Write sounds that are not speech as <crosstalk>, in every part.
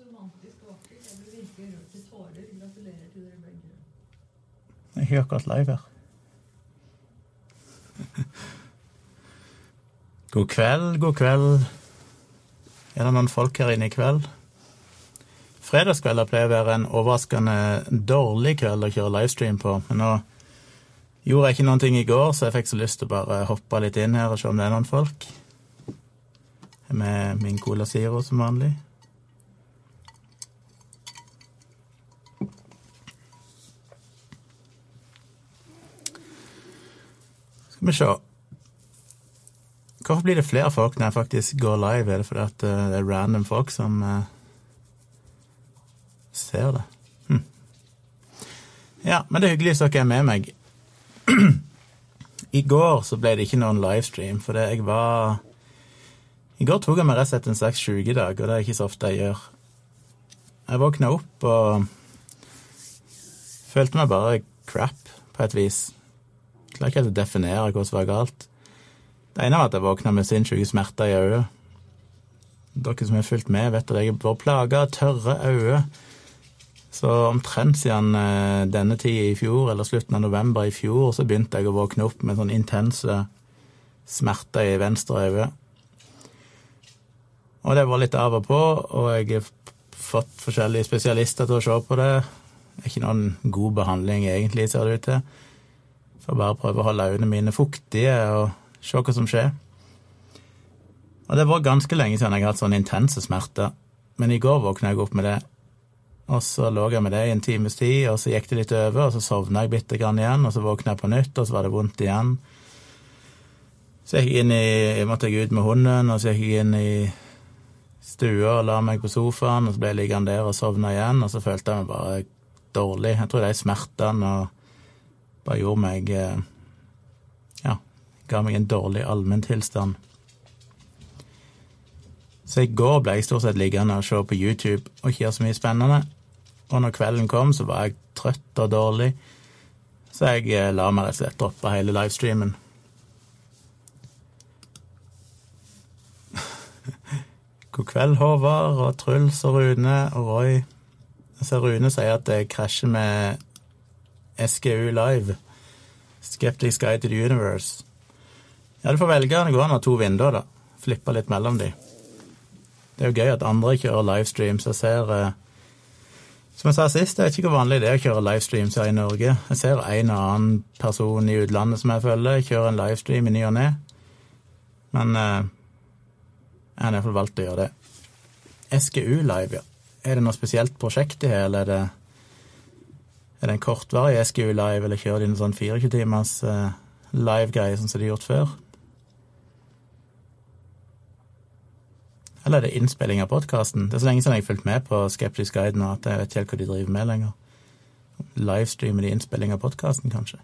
så romantisk og vakkert. Jeg blir virkelig rørt til tårer. Gratulerer til dere begge. Jeg er ikke akkurat live her. <laughs> God kveld, god kveld. Er det noen folk her inne i kveld? Fredagskvelder pleier å være en overraskende dårlig kveld å kjøre livestream på, men nå gjorde jeg ikke noen ting i går, så jeg fikk så lyst til å bare hoppe litt inn her og se om det er noen folk. Med min Cola Zero som vanlig. Skal vi se. Hvorfor blir det flere folk når jeg faktisk går live? Er det fordi at eh, det er random folk som uh, ser det? Hm. Ja, men det er hyggelig hvis dere er med meg. <clears throat> I går så ble det ikke noen livestream, fordi jeg var I går tok jeg meg rett og slett en slags sjukedag, og det er ikke så ofte jeg gjør. Jeg våkna opp og følte meg bare crap, på et vis. Klarer ikke helt å definere hva som var galt. Det ene var at jeg våkna med sinnssyke smerter i øyet. Dere som har fulgt med, vet at jeg har vært plaga av tørre øyne. Så omtrent siden eh, denne tida i fjor, eller slutten av november i fjor, så begynte jeg å våkne opp med sånn intense smerter i venstre øye. Og det var litt av og på, og jeg har fått forskjellige spesialister til å se på det. Det er ikke noen god behandling egentlig, ser det ut til. Får bare prøve å holde øynene mine fuktige og se hva som skjer. Og det var ganske lenge siden jeg har hatt sånn intense smerter, men i går våkna jeg opp med det. Og så lå jeg med det i en times tid, og så gikk det litt over, og så sovna jeg bitte grann igjen, og så våkna jeg på nytt, og så var det vondt igjen. Så jeg i Jeg måtte jeg ut med hunden, og så gikk jeg inn i stua og la meg på sofaen, og så ble jeg liggende der og sovna igjen, og så følte jeg meg bare dårlig. Jeg tror de smertene og bare gjorde meg eh, Ja, ga meg en dårlig allmenntilstand. Så i går ble jeg stort sett liggende og se på YouTube og ikke gjøre så mye spennende. Og når kvelden kom, så var jeg trøtt og dårlig, så jeg eh, la meg rett og slett droppe hele livestreamen. <laughs> God kveld, Håvard og Truls og Rune og Roy. Så Rune sier at jeg krasjer med SGU Live. Skeptics Guide to the Universe. Ja, du får velge. Det går an å ha to vinduer, da. Flippe litt mellom de. Det er jo gøy at andre kjører livestreams. Jeg ser eh, Som jeg sa sist, jeg vet ikke hvor vanlig det er å kjøre livestreams her i Norge. Jeg ser en og annen person i utlandet som jeg følger, kjøre en livestream i ny og ne. Men eh, jeg har iallfall valgt å gjøre det. SGU Live, ja. Er det noe spesielt prosjekt i her, eller er det, er det en kortvarig SGU Live, eller kjører de en sånn 24 timers uh, live-greie, sånn som de har gjort før? Eller er det innspilling av podkasten? Det er så lenge siden jeg har fulgt med på Skeptisk Guide nå at jeg vet ikke helt hva de driver med lenger. Livestreamer de innspilling av podkasten, kanskje?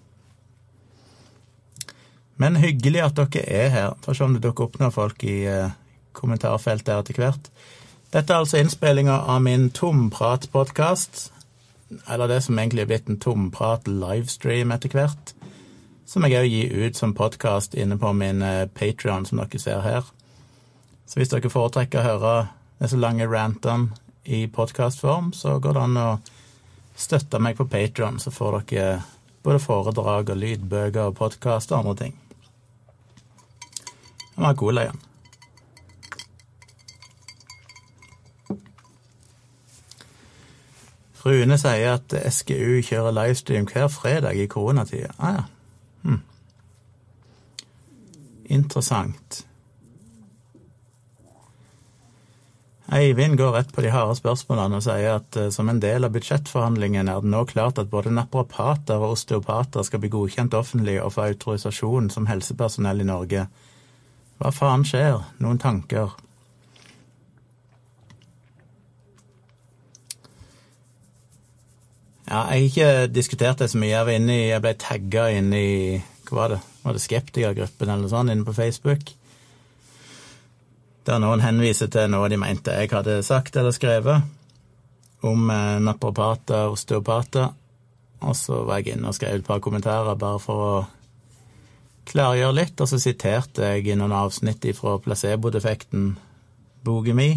Men hyggelig at dere er her. Får se om det dukker opp noen folk i uh, kommentarfeltet her etter hvert. Dette er altså innspillinga av min Tomprat-podkast. Eller det som egentlig er blitt en Tomprat-livestream etter hvert. Som jeg òg gir ut som podkast inne på min Patrion, som dere ser her. Så hvis dere foretrekker å høre disse lange rantene i podkastform, så går det an å støtte meg på Patrion, så får dere både foredrag og lydbøker og podkast og andre ting. Det var god igjen. Rune sier at SGU kjører livestream hver fredag i koronatida. Ah, ja. Hm. Interessant. Eivind går rett på de harde spørsmålene og sier at uh, som en del av budsjettforhandlingene er det nå klart at både naprapater og osteopater skal bli godkjent offentlig og få autorisasjon som helsepersonell i Norge. Hva faen skjer? Noen tanker? Ja, jeg har ikke diskutert det så mye. Jeg inne i, jeg ble tagga inn i hva var det, var det skeptikergruppen eller noe sånt inne på Facebook. Der noen henviser til noe de mente jeg hadde sagt eller skrevet om napropater naprapater og osteopater. Og så var jeg inne og skrev et par kommentarer bare for å klargjøre litt, og så siterte jeg i noen avsnitt fra placebo-defekten boka mi,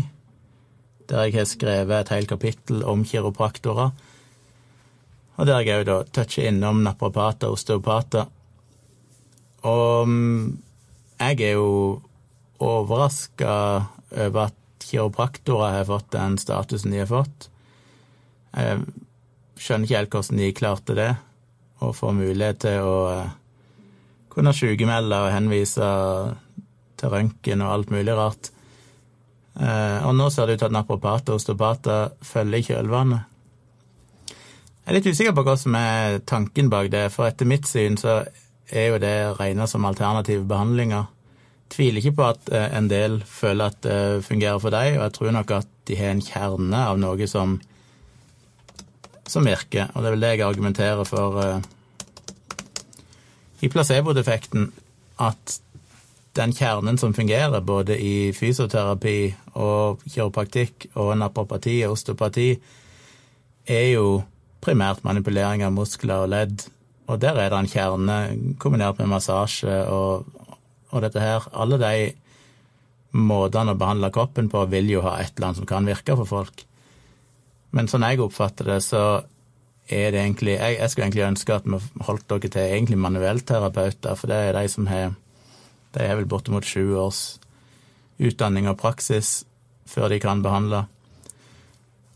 der jeg har skrevet et helt kapittel om kiropraktorer. Og der jeg òg da toucher innom naprapater og osteopater. Og mm, jeg er jo overraska over at kiropraktorer har fått den statusen de har fått. Jeg skjønner ikke helt hvordan de klarte det, å få mulighet til å eh, kunne sjukemelde og henvise til røntgen og alt mulig rart. Eh, og nå ser det ut til at naprapater og osteopater følger i kjølvannet. Jeg er litt usikker på hva som er tanken bak det, for etter mitt syn så er jo det regna som alternative behandlinger. Tviler ikke på at eh, en del føler at det fungerer for dem, og jeg tror nok at de har en kjerne av noe som, som virker. Og det er vel det jeg argumenterer for uh, i placebo-defekten, at den kjernen som fungerer både i fysioterapi og kiropraktikk og naprapati og osteopati, er jo primært manipulering av muskler og ledd. Og der er det en kjerne kombinert med massasje og, og dette her. Alle de måtene å behandle kroppen på vil jo ha et eller annet som kan virke for folk. Men sånn jeg oppfatter det, så er det egentlig Jeg, jeg skulle egentlig ønske at vi holdt dere til egentlig manuellterapeuter, for det er de som har De har vel bortimot sju års utdanning og praksis før de kan behandle.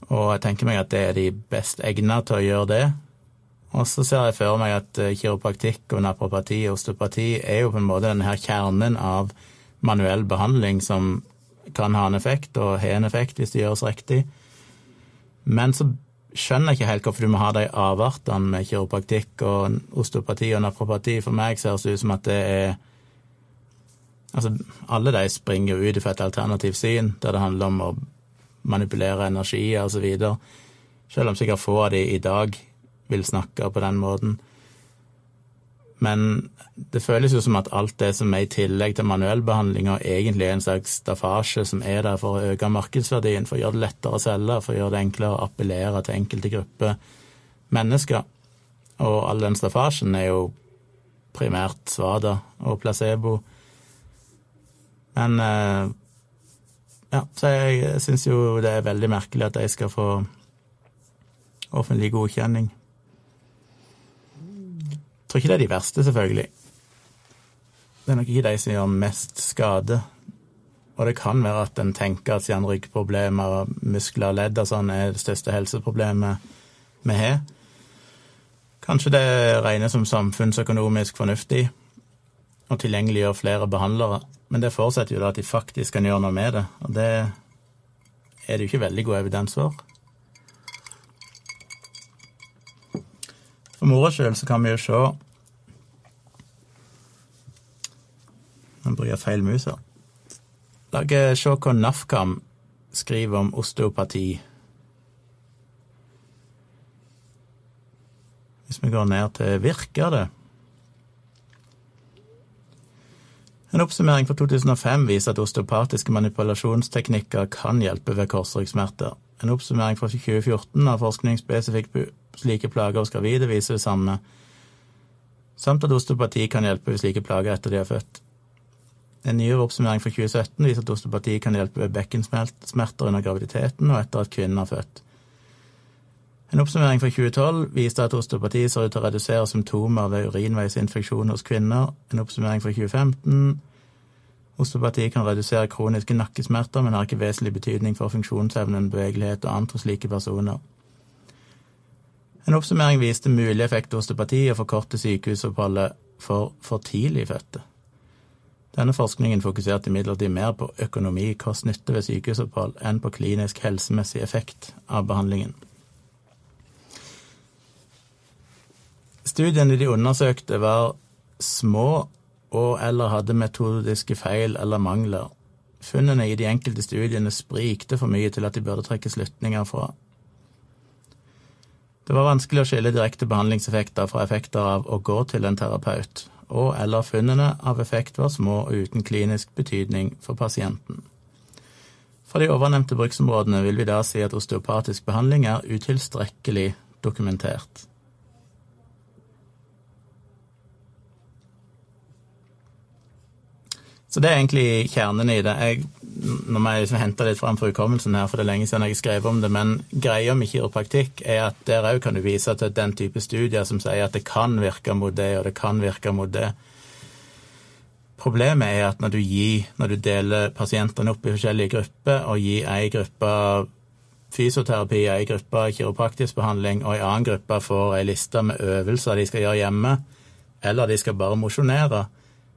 Og jeg tenker meg at det er de best egnet til å gjøre det. Og så ser jeg for meg at eh, kiropraktikk og naprapati og osteopati er jo på en måte denne her kjernen av manuell behandling som kan ha en effekt, og har en effekt hvis det gjøres riktig. Men så skjønner jeg ikke helt hvorfor du må ha de avartene med kiropraktikk og osteopati og naprapati. For meg ser det ut som at det er Altså, alle de springer ut fra et alternativt syn, der det handler om å manipulere energier osv. Selv om sikkert få av de i dag vil snakke på den måten. Men det føles jo som at alt det som er i tillegg til manuellbehandlinga, egentlig er en slags staffasje som er der for å øke markedsverdien, for å gjøre det lettere å selge, for å gjøre det enklere å appellere til enkelte grupper mennesker. Og all den staffasjen er jo primært svada og placebo. Men eh, ja, så jeg syns jo det er veldig merkelig at de skal få offentlig godkjenning Jeg tror ikke det er de verste, selvfølgelig. Det er nok ikke de som gjør mest skade. Og det kan være at en tenker at siden ryggproblemer, muskler og ledd og sånn er det største helseproblemet vi har. Kanskje det regnes som samfunnsøkonomisk fornuftig å tilgjengeliggjøre flere behandlere, men det forutsetter jo da at de faktisk kan gjøre noe med det, og det er det jo ikke veldig god evidens for. For moro skyld så kan vi jo se Nå bruker feil mus her. Lager se hva NAFKAM skriver om osteopati. Hvis vi går ned til virker det? En oppsummering fra 2005 viser at osteopatiske manipulasjonsteknikker kan hjelpe ved korsryggsmerter. En oppsummering fra 2014 av forskning spesifikt på slike plager hos gravide viser det samme, samt at osteopati kan hjelpe ved slike plager etter de er født. En nyere oppsummering fra 2017 viser at osteopati kan hjelpe ved bekkensmerter under graviditeten og etter at kvinnen har født. En oppsummering fra 2012 viste at osteopati ser ut til å redusere symptomer ved urinveisinfeksjon hos kvinner. En oppsummering fra 2015 Osteopati kan redusere kroniske nakkesmerter, men har ikke vesentlig betydning for funksjonsevnen, bevegelighet og annet hos slike personer. En oppsummering viste mulig effekt av osteopati og forkorte sykehusoppholdet for for tidlig fødte. Denne forskningen fokuserte imidlertid mer på økonomi, kost-nytte ved sykehusopphold enn på klinisk helsemessig effekt av behandlingen. Studiene de undersøkte, var små og eller hadde metodiske feil eller mangler. Funnene i de enkelte studiene sprikte for mye til at de burde trekke slutninger fra. Det var vanskelig å skille direkte behandlingseffekter fra effekter av å gå til en terapeut, og eller funnene av effekt var små og uten klinisk betydning for pasienten. For de ovennevnte bruksområdene vil vi da si at osteopatisk behandling er utilstrekkelig dokumentert. Så det er egentlig kjernen i det. Jeg, Nå må jeg liksom hente litt fram fra hukommelsen her, for det er lenge siden jeg skrev om det, men greia med kiropraktikk er at der òg kan du vise til den type studier som sier at det kan virke mot det, og det kan virke mot det. Problemet er at når du, gir, når du deler pasientene opp i forskjellige grupper, og gir ei gruppe fysioterapi, ei gruppe kiropraktisk behandling, og ei annen gruppe får ei liste med øvelser de skal gjøre hjemme, eller de skal bare mosjonere,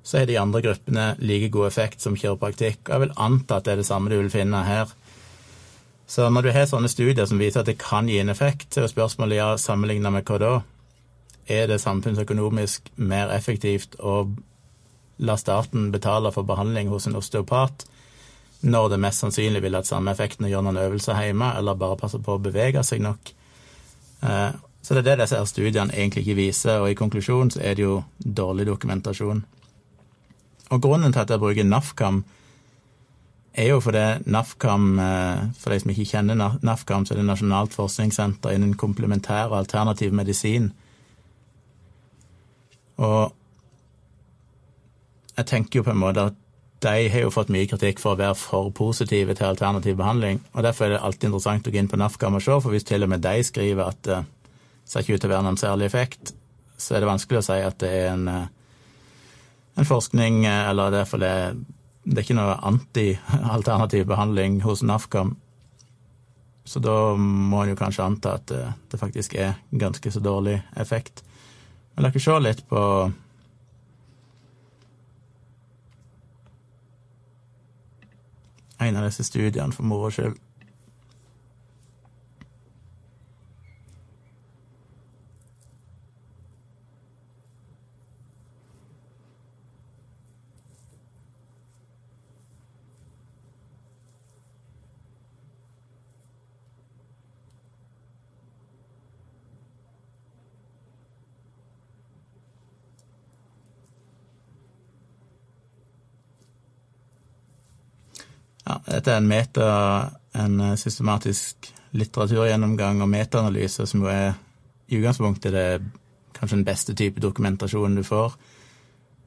så er de andre gruppene like god effekt som kiropraktikk. Og jeg vil anta at det er det samme du vil finne her. Så når du har sånne studier som viser at det kan gi en effekt, så er spørsmålet ja, sammenligna med hva da? Er det samfunnsøkonomisk mer effektivt å la staten betale for behandling hos en osteopat, når det mest sannsynlig vil ha samme effekten å gjøre noen øvelser hjemme, eller bare passe på å bevege seg nok. Eh, så det er det disse studiene egentlig ikke viser, og i konklusjonen så er det jo dårlig dokumentasjon. Og grunnen til at jeg bruker NAFKAM, er jo fordi NAFKAM, eh, for de som ikke kjenner NAFKAM, så er det Nasjonalt forskningssenter innen komplementær og alternativ medisin. Og jeg tenker jo på en måte at de har jo fått mye kritikk for å være for positive til alternativ behandling. og Derfor er det alltid interessant å gå inn på NAFKAM og se, for hvis til og med de skriver at det ser ikke ut til å være noen særlig effekt, så er det vanskelig å si at det er en, eh, en forskning, eh, eller det er fordi det er ikke noe anti-alternativ behandling hos NAFKAM. Så da må en jo kanskje anta at det, det faktisk er ganske så dårlig effekt. Men oss se litt på en av disse studiene for moro skyld. Ja, dette er en meta, en eh, systematisk litteraturgjennomgang og metaanalyse, som jo er i utgangspunktet det kanskje den beste type dokumentasjon du får.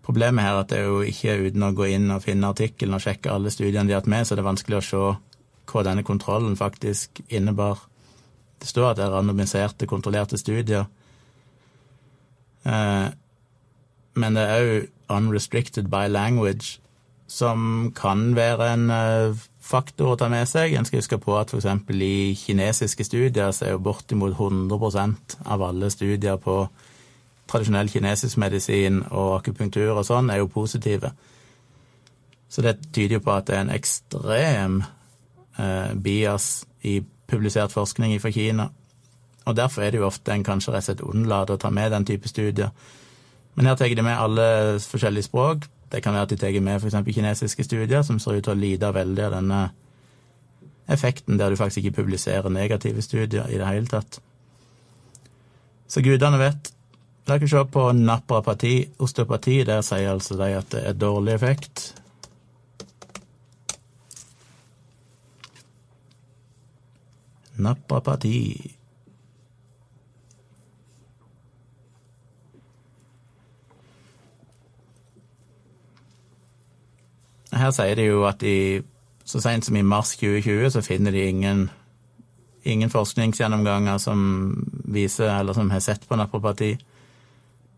Problemet her er at det er jo ikke uten å gå inn og finne artikkelen og sjekke alle studiene de har hatt med, så det er vanskelig å se hva denne kontrollen faktisk innebar. Det står at det er randomiserte, kontrollerte studier. Eh, men det er òg unrestricted by language, som kan være en eh, faktor å ta med seg. En skal huske på at f.eks. i kinesiske studier så er jo bortimot 100% av alle studier på tradisjonell kinesisk medisin og akupunktur og sånn er jo positive. Så det tyder jo på at det er en ekstrem eh, bias i publisert forskning fra Kina. Og derfor er det jo ofte en kanskje rett og slett unnlater å ta med den type studier. Men her tar jeg det med alle forskjellige språk, det kan være at de tar med f.eks. kinesiske studier som ser ut til å lide veldig av denne effekten der du faktisk ikke publiserer negative studier i det hele tatt. Så gudene vet. La oss se på naprapati, osteopati. Der sier altså de at det er dårlig effekt. Naprapati. Her sier de jo at de så sent som i mars 2020 så finner de ingen, ingen forskningsgjennomganger som viser, eller som har sett på naprapati.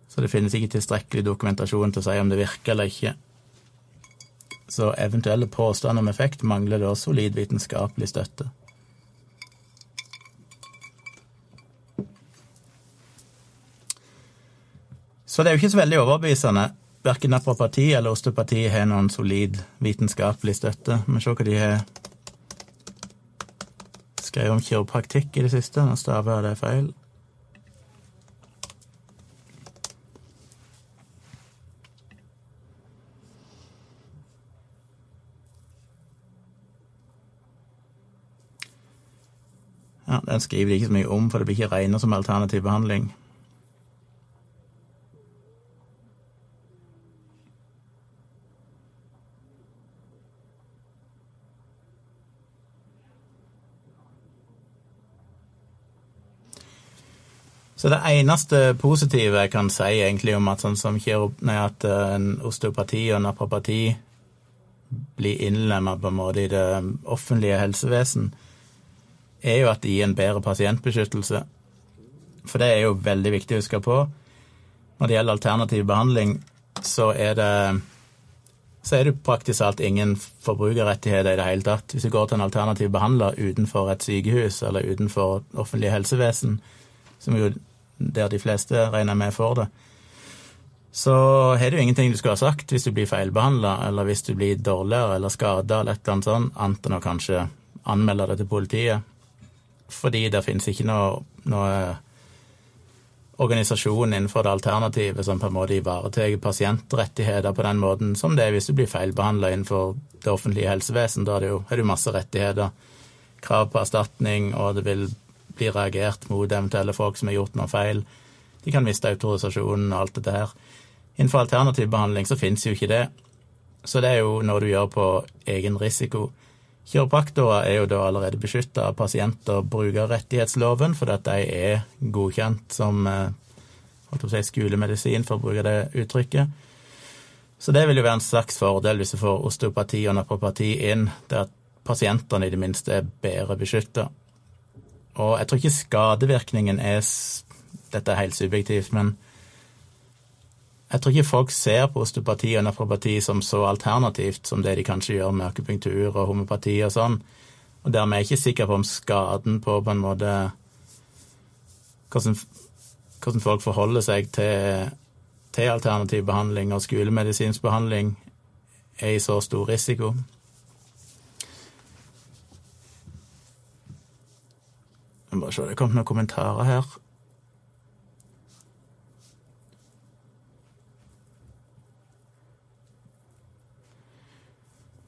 Så det finnes ikke tilstrekkelig dokumentasjon til å si om det virker eller ikke. Så eventuelle påstander om effekt mangler da solid vitenskapelig støtte. Så det er jo ikke så veldig overbevisende verken naprapati eller osteopati har noen solid vitenskapelig støtte. Men se hva de har skrevet om kiropraktikk i det siste. Nå staver jeg det feil. Ja, Den skriver de ikke så mye om, for det blir ikke regnet som alternativ behandling. Så det eneste positive jeg kan si egentlig om at sånn som nei, at eh, en osteopati og naprapati blir innlemma på en måte i det offentlige helsevesen, er jo at det gir en bedre pasientbeskyttelse. For det er jo veldig viktig å huske på. Når det gjelder alternativ behandling, så er det så er det praktisk alt ingen forbrukerrettigheter i det hele tatt. Hvis du går til en alternativ behandler utenfor et sykehus eller utenfor offentlig helsevesen, som jo der de fleste regner med får det, så har du ingenting du skulle ha sagt hvis du blir feilbehandla, eller hvis du blir dårligere eller skada eller et eller annet sånt, annet enn å kanskje anmelde det til politiet. Fordi det finnes ikke noe, noe organisasjon innenfor det alternativet som på en måte ivaretar pasientrettigheter på den måten som det er hvis du blir feilbehandla innenfor det offentlige helsevesen. Da det jo er det masse rettigheter, krav på erstatning, og det vil bli reagert mot eventuelle folk som har gjort noe feil. De kan miste autorisasjonen og alt dette her. Innenfor alternativ behandling så finnes jo ikke det. Så det er jo noe du gjør på egen risiko. Kiropraktorer er jo da allerede beskytta av pasient- og brukerrettighetsloven, fordi at de er godkjent som eh, si, skolemedisin, for å bruke det uttrykket. Så det vil jo være en slags fordel hvis du får osteopati og naprapati inn, det at pasientene i det minste er bedre beskytta. Og jeg tror ikke skadevirkningen er Dette er helt subjektivt, men jeg tror ikke folk ser på osteopati og nefropati som så alternativt som det de kanskje gjør med akupunktur og homopati og sånn. Og dermed er jeg ikke sikker på om skaden på på en måte hvordan, hvordan folk forholder seg til, til alternativ behandling og skolemedisinsk behandling, er i så stor risiko. Jeg må bare se, det kom noen kommentarer her.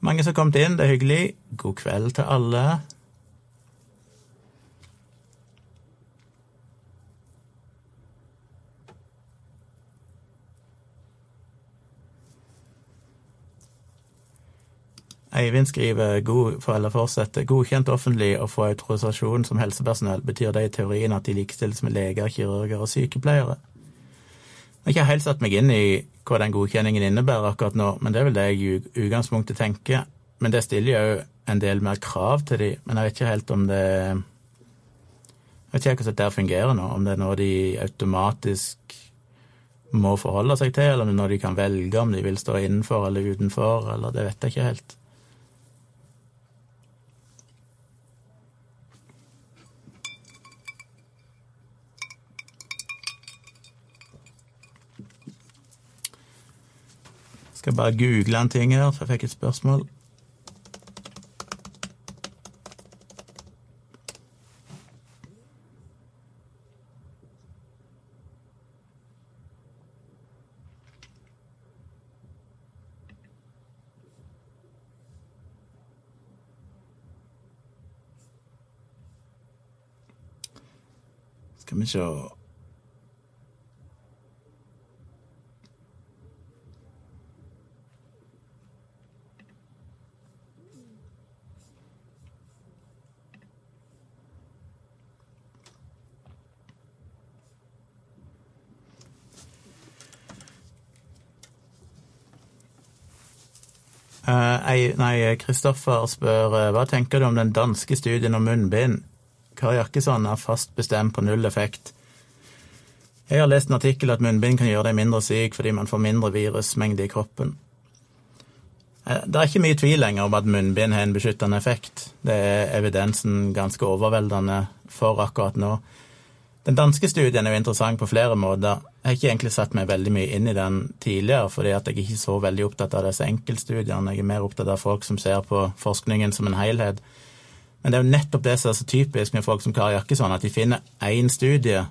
Mange som har kommet inn, det er hyggelig. God kveld til alle. Eivind skriver god, eller fortsetter, godkjent offentlig å få autorisasjon som helsepersonell. Betyr det i teorien at de likestilles med leger, kirurger og sykepleiere? Jeg har ikke helt satt meg inn i hva den godkjenningen innebærer akkurat nå, men det er vel det jeg i utgangspunktet tenker. Men det stiller jo en del mer krav til de, men jeg vet ikke helt om det Jeg vet ikke hvordan det fungerer nå, om det er noe de automatisk må forholde seg til, eller er noe de kan velge om de vil stå innenfor eller utenfor, eller det vet jeg ikke helt. Skal bare google en ting her, for jeg fikk et spørsmål. Skal vi se nei, Kristoffer spør uh, hva tenker du om den danske studien om munnbind? Kari Jakkesson er fast bestemt på null effekt. Jeg har lest en artikkel at munnbind kan gjøre deg mindre syk fordi man får mindre virusmengde i kroppen. Uh, det er ikke mye tvil lenger om at munnbind har en beskyttende effekt. Det er evidensen ganske overveldende for akkurat nå. Den danske studien er jo interessant på flere måter. Jeg har ikke egentlig satt meg veldig mye inn i den tidligere, fordi at jeg ikke så veldig opptatt av disse enkeltstudiene. Jeg er mer opptatt av folk som ser på forskningen som en helhet. Men det er jo nettopp det som er så typisk med folk som Kari Jakkesson, at de finner én studie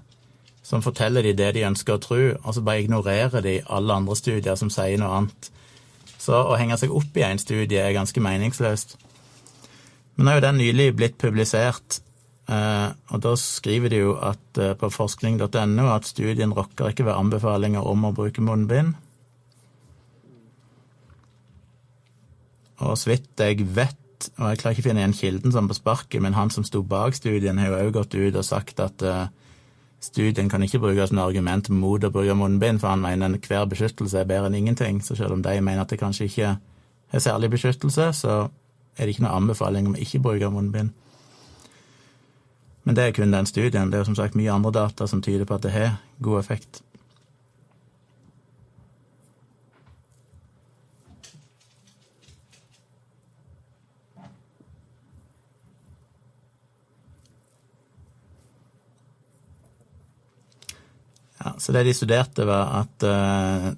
som forteller de det de ønsker å tro, og så bare ignorerer de alle andre studier som sier noe annet. Så å henge seg opp i én studie er ganske meningsløst. Men nå er jo den nylig blitt publisert og da skriver de jo at eh, på forskning.no at studien rokker ikke ved anbefalinger om å bruke munnbind. Og så vidt jeg vet, og jeg klarer ikke å finne igjen kilden som på sparket, men han som sto bak studien, har jo òg gått ut og sagt at uh, studien kan ikke brukes som argument mot å bruke munnbind, for han mener hver beskyttelse er bedre enn ingenting. Så selv om de mener at det kanskje ikke er særlig beskyttelse, så er det ikke noe anbefaling om å ikke bruke munnbind. Men det er kun den studien. Det er jo som sagt mye andre data som tyder på at det har god effekt. Ja, så det de studerte, var at uh,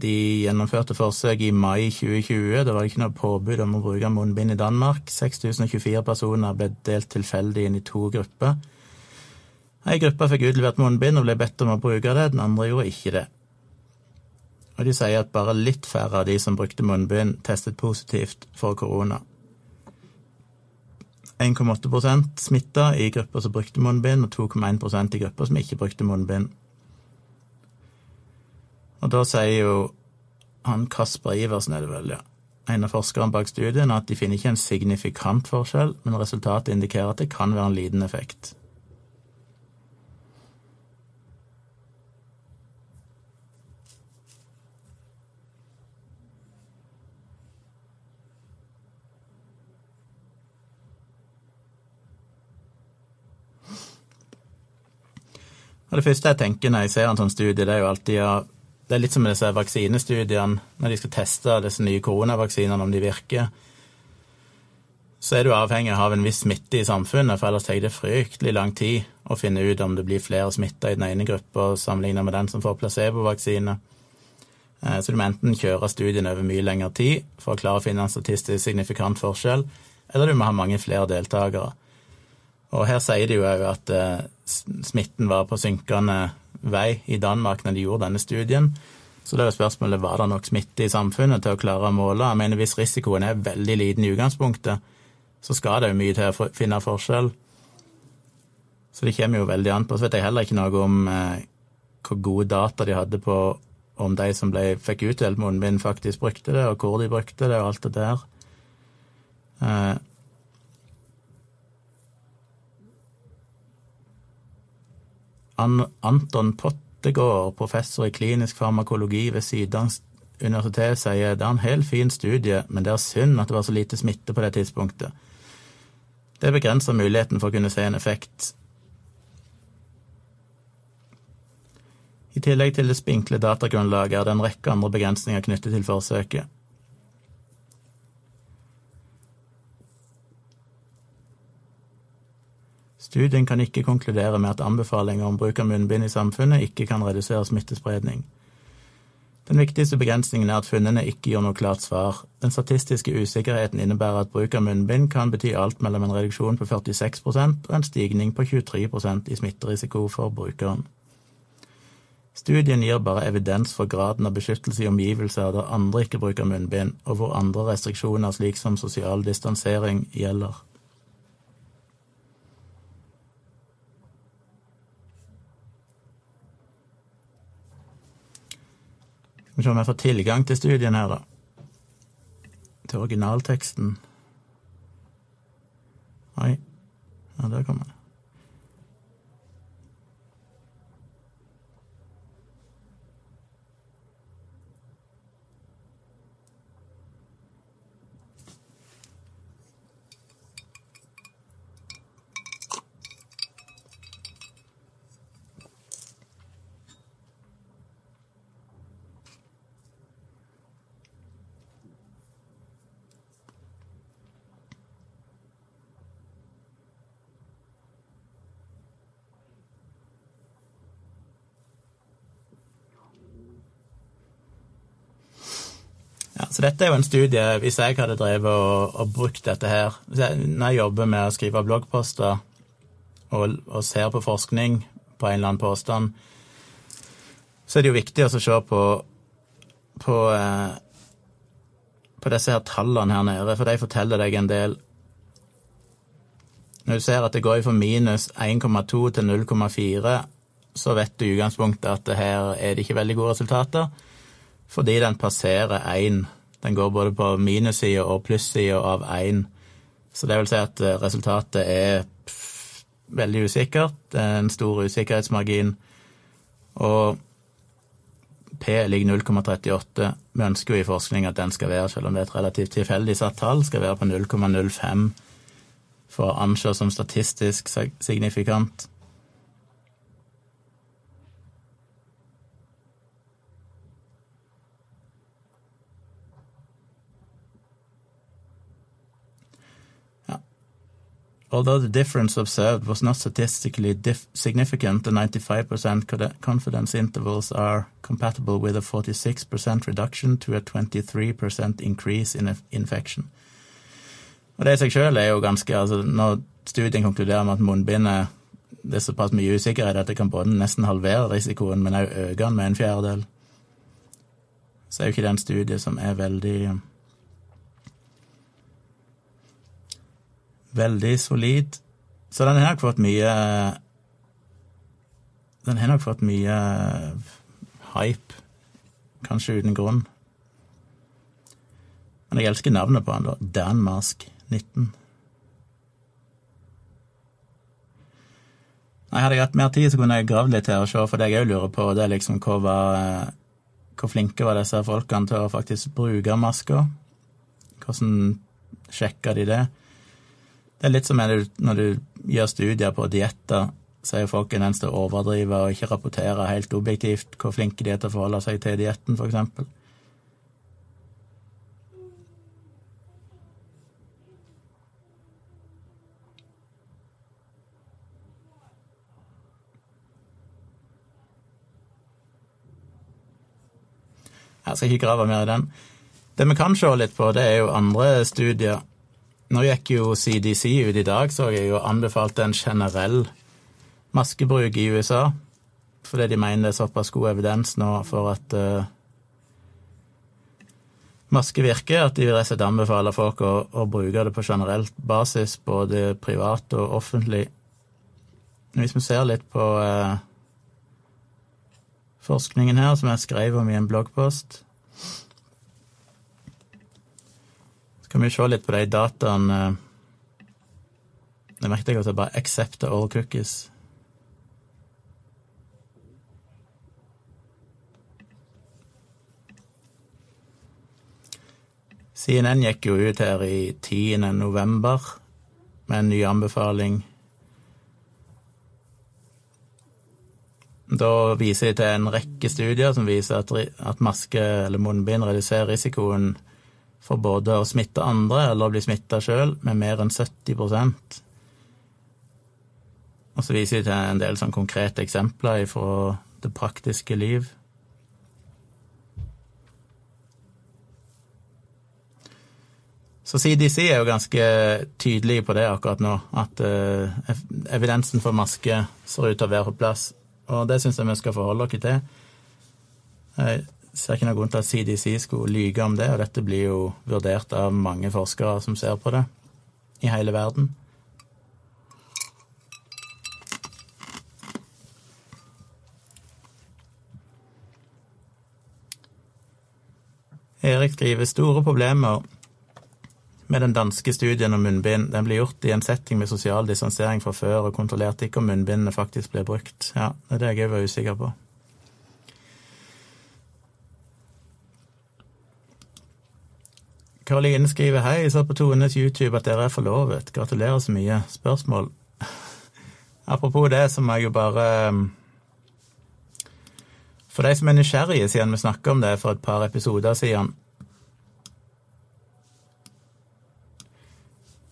de gjennomførte forsøk i mai 2020. Det var ikke noe påbud om å bruke munnbind i Danmark. 6024 personer ble delt tilfeldig inn i to grupper. Ei gruppe fikk utlevert munnbind og ble bedt om å bruke det, den andre gjorde ikke det. Og de sier at bare litt færre av de som brukte munnbind, testet positivt for korona. 1,8% smitta i grupper som brukte munnbind, og 2,1% i grupper som ikke brukte munnbind. Og da sier jo han Kasper Iversen, er det vel, ja, en av forskerne bak studien, at de finner ikke en signifikant forskjell, men resultatet indikerer at det kan være en liten effekt. Det første jeg tenker når jeg ser en sånn studie, det er jo alltid ja, Det er litt som med disse vaksinestudiene. Når de skal teste disse nye koronavaksinene, om de virker, så er du avhengig av en viss smitte i samfunnet, for ellers tar det fryktelig lang tid å finne ut om det blir flere smitta i den ene gruppa sammenlignet med den som får placebovaksine. Eh, så du må enten kjøre studien over mye lengre tid for å klare å finne en statistisk signifikant forskjell, eller du må ha mange flere deltakere. Og her sier de jo òg at eh, smitten var på synkende vei i Danmark når de gjorde denne studien. Så det er jo spørsmålet var det nok smitte i samfunnet til å klare å måle. Jeg mener Hvis risikoen er veldig liten i utgangspunktet, så skal det jo mye til å finne forskjell. Så det kommer jo veldig an på. Så vet jeg heller ikke noe om eh, hvor gode data de hadde på om de som ble, fikk utdelt munnbind, faktisk brukte det, og hvor de brukte det, og alt det der. Eh, Anton Pottegård, professor i klinisk farmakologi ved Sydans universitet, sier det er en helt fin studie, men det er synd at det var så lite smitte på det tidspunktet. Det begrenser muligheten for å kunne se en effekt. I tillegg til det spinkle datagrunnlaget er det en rekke andre begrensninger knyttet til forsøket. Studien kan ikke konkludere med at anbefalinger om bruk av munnbind i samfunnet ikke kan redusere smittespredning. Den viktigste begrensningen er at funnene ikke gir noe klart svar. Den statistiske usikkerheten innebærer at bruk av munnbind kan bety alt mellom en reduksjon på 46% og en stigning på 23% i smitterisiko for brukeren. Studien gir bare evidens for graden av beskyttelse i omgivelser der andre ikke bruker munnbind, og hvor andre restriksjoner, slik som sosial distansering, gjelder. Skal vi se om jeg får tilgang til studien her, da. Til originalteksten. Oi. Ja, der kommer det. Ja, så dette er jo en studie Hvis jeg hadde drevet og, og brukt dette her Når jeg jobber med å skrive bloggposter og, og, ser på forskning på en eller annen påstand, så er det jo viktig å se på, på, eh, på disse her tallene her nede, for de forteller deg en del. Når du ser at det går fra minus 1,2 til 0,4, så vet du i utgangspunktet at her er det ikke veldig gode resultater fordi den passerer én. Den går både på minussida og plussida av én. Så det vil si at eh, resultatet er veldig usikkert. Det er en stor usikkerhetsmargin. Og P ligger 0,38. Vi ønsker jo i forskning at den skal være, selv om det er et relativt tilfeldig satt tall, skal være på 0,05 for å anses som statistisk signifikant. Although the difference observed was not statistically significant, the 95% confidence intervals are compatible with a 46% reduction to a 23% increase in infection. Og det i seg sjøl er jo ganske altså Når studien konkluderer med at munnbindet det er såpass mye usikkerhet at det kan både nesten halvere risikoen, men òg øke den med en fjerdedel, så er jo ikke det en studie som er veldig Veldig solid. Så den har nok fått mye Den har nok fått mye hype, kanskje uten grunn. Men jeg elsker navnet på han, da. Danmask 19. Nei, Hadde jeg hatt mer tid, så kunne jeg gravd litt her og se, for det jeg òg lurer på, det er liksom hvor, var, hvor flinke var disse folkene til å faktisk bruke masker? Hvordan sjekka de det? Det er litt som når du gjør studier på dietter, så er folk en eneste overdriver og ikke rapporterer helt objektivt hvor flinke de er til å forholde seg til dietten, f.eks. Jeg skal ikke grave mer i den. Det vi kan se litt på, det er jo andre studier nå gikk jo CDC ut i dag, så jeg jo anbefalte en generell maskebruk i USA. Fordi de mener det er såpass god evidens nå for at uh, maske virker, at de vil rett anbefale folk å, å, bruke det på generelt basis, både privat og offentlig. Hvis vi ser litt på uh, forskningen her, som jeg skrev om i en bloggpost kan vi se litt på de dataene Jeg merket at jeg bare 'accept all cookies'. CNN gikk jo ut her i 10. november med en ny anbefaling. Da viser de til en rekke studier som viser at, at maske eller munnbind reduserer risikoen for både å smitte andre eller å bli smitta sjøl med mer enn 70% Og så viser de til en del sånn konkrete eksempler fra det praktiske liv. Så CDC er jo ganske tydelig på det akkurat nå, at uh, evidensen for maske ser ut til å være på plass. Og det syns jeg vi skal forholde oss til. Ser ikke noen grunn til at CDC skulle lyge om det, og dette blir jo vurdert av mange forskere som ser på det i hele verden. Erik skriver store problemer med den danske studien om munnbind. Den ble gjort i en setting med sosial distansering fra før, og kontrollerte ikke om munnbindene faktisk ble brukt. Ja, det er det jeg var usikker på. Karoline skriver hei, jeg så på Tones YouTube at dere er forlovet. Gratulerer så mye. Spørsmål? <laughs> Apropos det, så må jeg jo bare um, For de som er nysgjerrige, siden vi snakka om det for et par episoder siden,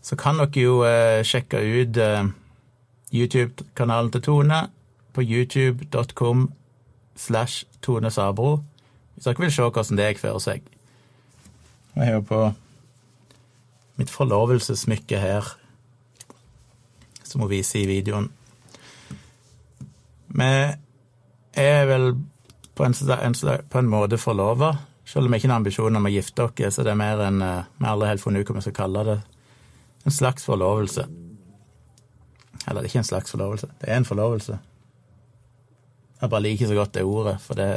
så kan dere jo uh, sjekke ut uh, YouTube-kanalen til Tone på youtube.com slash Tone Sabro hvis dere vil se hvordan det gikk for seg. Jeg har jo på mitt forlovelsessmykke her, som hun viser i videoen. Vi er vel på en, på en måte forlova, selv om vi ikke har ambisjon om å gifte oss, så det er mer enn eh, Vi har aldri helt funnet ut hva vi skal kalle det. En slags forlovelse. Eller det er ikke en slags forlovelse, det er en forlovelse. Jeg bare liker så godt det ordet, for det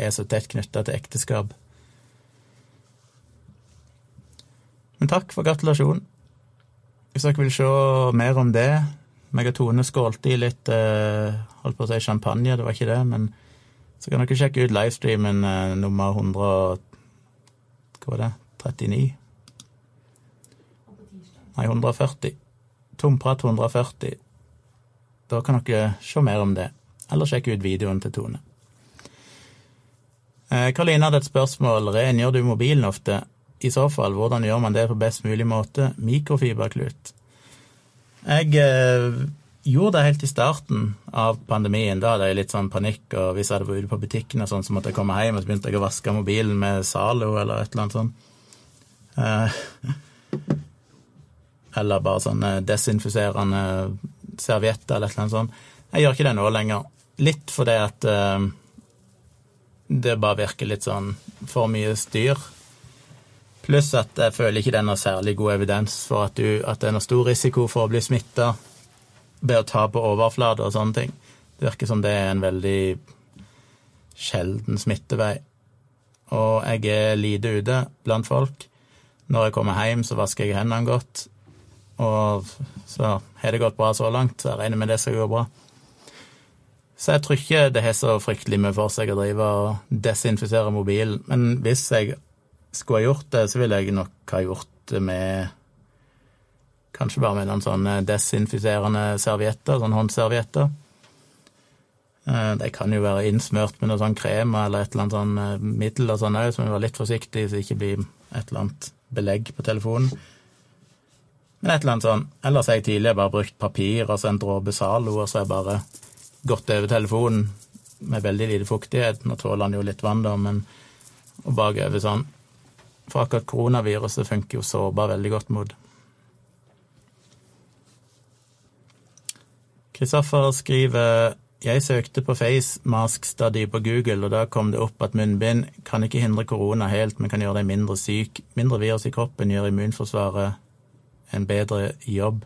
er så tett knytta til ekteskap. Men takk for gratulasjonen. Hvis dere vil se mer om det meg og Tone skålte i litt eh, holdt på å si champagne, det var ikke det, men Så kan dere sjekke ut livestreamen eh, nummer 100 Hva var det? 39? Og på tirsdag. Nei, 140. Tomprat 140. Da kan dere se mer om det, eller sjekke ut videoen til Tone. Eh, Karoline hadde et spørsmål. Rengjør du mobilen ofte? I så fall, hvordan gjør man det på best mulig måte? Mikrofiberklut. Jeg eh, gjorde det helt i starten av pandemien. Da hadde jeg litt sånn panikk, og hvis jeg hadde vært ute på butikken og sånn, så måtte jeg komme hjem, og så begynte jeg å vaske mobilen med Zalo eller et eller annet sånt. Eh, <laughs> eller bare sånne desinfuserende servietter eller et eller annet sånt. Jeg gjør ikke det nå lenger. Litt fordi at eh, det bare virker litt sånn for mye styr. Pluss at jeg føler ikke det er noe særlig god evidens for at, du, at det er noe stor risiko for å bli smitta ved å ta på overflater og sånne ting. Det virker som det er en veldig sjelden smittevei. Og jeg er lite ute blant folk. Når jeg kommer hjem, så vasker jeg hendene godt. Og så har det gått bra så langt, så jeg regner med det skal gå bra. Så jeg tror ikke det har så fryktelig mye for seg å drive og desinfisere mobilen. Men hvis jeg skulle ha gjort det, så ville jeg nok ha gjort det med Kanskje bare med noen sånne desinfiserende servietter, sånne håndservietter. Eh, De kan jo være innsmørt med noe sånn krem eller et eller annet sånn eh, middel og sånn òg, så vi være litt forsiktig så det ikke blir et eller annet belegg på telefonen. Men et eller annet sånn. Ellers har jeg tidligere bare brukt papir og så en dråpe Zalo, og så har jeg bare gått over telefonen med veldig lite fuktighet. Nå tåler han jo litt vann, da, men og bakover sånn. For akkurat koronaviruset funker jo sårbar veldig godt mot. Kristoffer skriver jeg søkte på face mask study på Google, og da kom det opp at munnbind kan ikke hindre korona helt, men kan gjøre deg mindre syk. Mindre virus i kroppen gjør immunforsvaret en bedre jobb.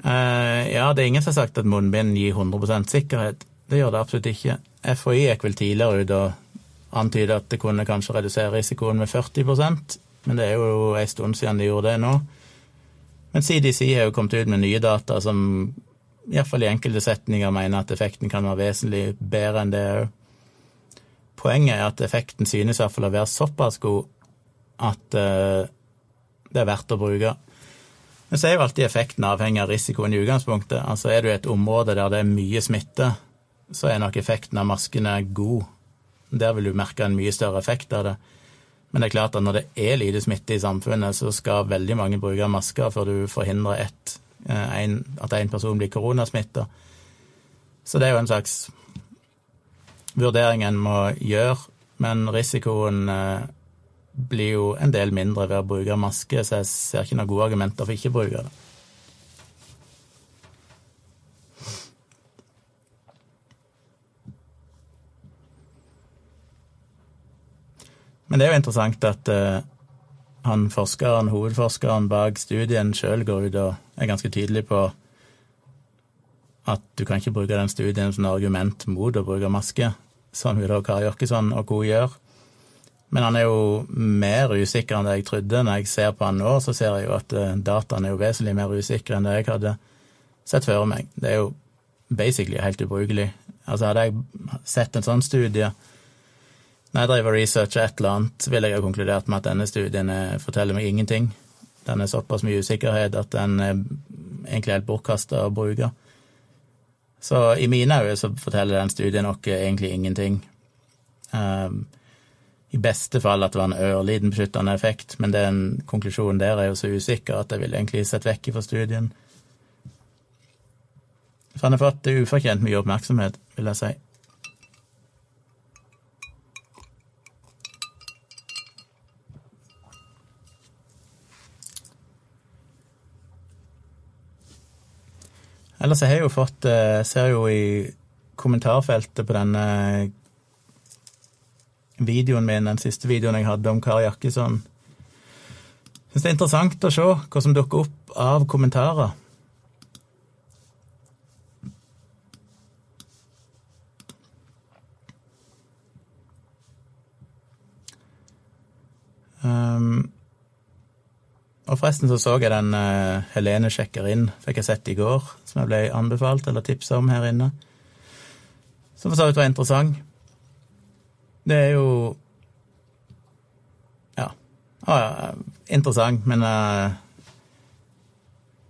Uh, ja, det er ingen som har sagt at munnbind gir 100 sikkerhet. Det gjør det absolutt ikke. FHI gikk vel tidligere ut og antydet at det kunne kanskje redusere risikoen med 40% men det er jo en stund siden de gjorde det nå. Men CDC har jo kommet ut med nye data som iallfall i enkelte setninger mener at effekten kan være vesentlig bedre enn det òg. Poenget er at effekten synes iallfall å være såpass god at eh, det er verdt å bruke. Men så er jo alltid effekten avhengig av risikoen i utgangspunktet. Altså er du i et område der det er mye smitte, så er nok effekten av maskene god. Der vil du merke en mye større effekt av det. Men det er klart at når det er lite smitte i samfunnet, så skal veldig mange bruke masker før du forhindrer ett, en, at én person blir koronasmitta. Så det er jo en slags vurdering en må gjøre, men risikoen eh, blir jo en del mindre ved å bruke maske, så jeg ser ikke noen gode argumenter for ikke å bruke det. Men det er jo interessant at uh, han forskeren, hovedforskeren bak studien sjøl går ut og er ganske tydelig på at du kan ikke bruke den studien som argument mot å bruke maske, som jo da Kari Jørkesson og co. gjør. Men han er jo mer usikker enn det jeg trodde. Når jeg ser på han nå, så ser jeg jo at uh, dataene er jo vesentlig mer usikre enn det jeg hadde sett før meg. Det er jo basically helt ubrukelig. Altså hadde jeg sett en sånn studie når jeg driver og researcha et eller annet, vil jeg ha konkludert med at denne studien forteller meg ingenting. Den er såpass mye usikkerhet at den er egentlig helt bortkasta å bruke. Så i mine øyne så forteller den studien nok egentlig ingenting. Um, I beste fall at det var en ørliten beskyttende effekt, men den konklusjonen der er jo så usikker at jeg ville egentlig sett vekk fra studien. Så han har fått ufortjent mye oppmerksomhet, vil jeg si. Ellers jeg har jeg jo fått Jeg ser jo i kommentarfeltet på denne videoen min, den siste videoen jeg hadde om Kari Jakkesson Syns det er interessant å se hva som dukker opp av kommentarer. Um, og forresten så så jeg den uh, Helene sjekker inn, fikk jeg sett i går, som jeg ble anbefalt eller tipsa om her inne. Som for så vidt var interessant. Det er jo Ja. Ah, ja interessant, men uh,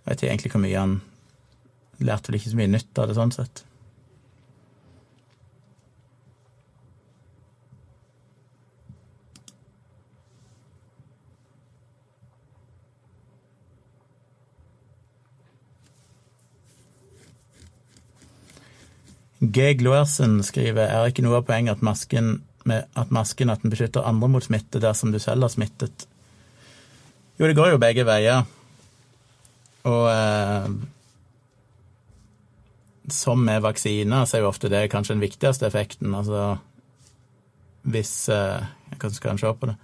jeg vet ikke egentlig hvor mye han Lærte vel ikke så mye nytt av det sånn sett. G. Gloersen skriver er ikke noe av poenget at masken, at masken at den beskytter andre mot smitte dersom du selv har smittet. Jo, det går jo begge veier. Og eh, som med vaksiner, så er jo ofte det kanskje den viktigste effekten. Altså hvis eh, Jeg kan kanskje se på det?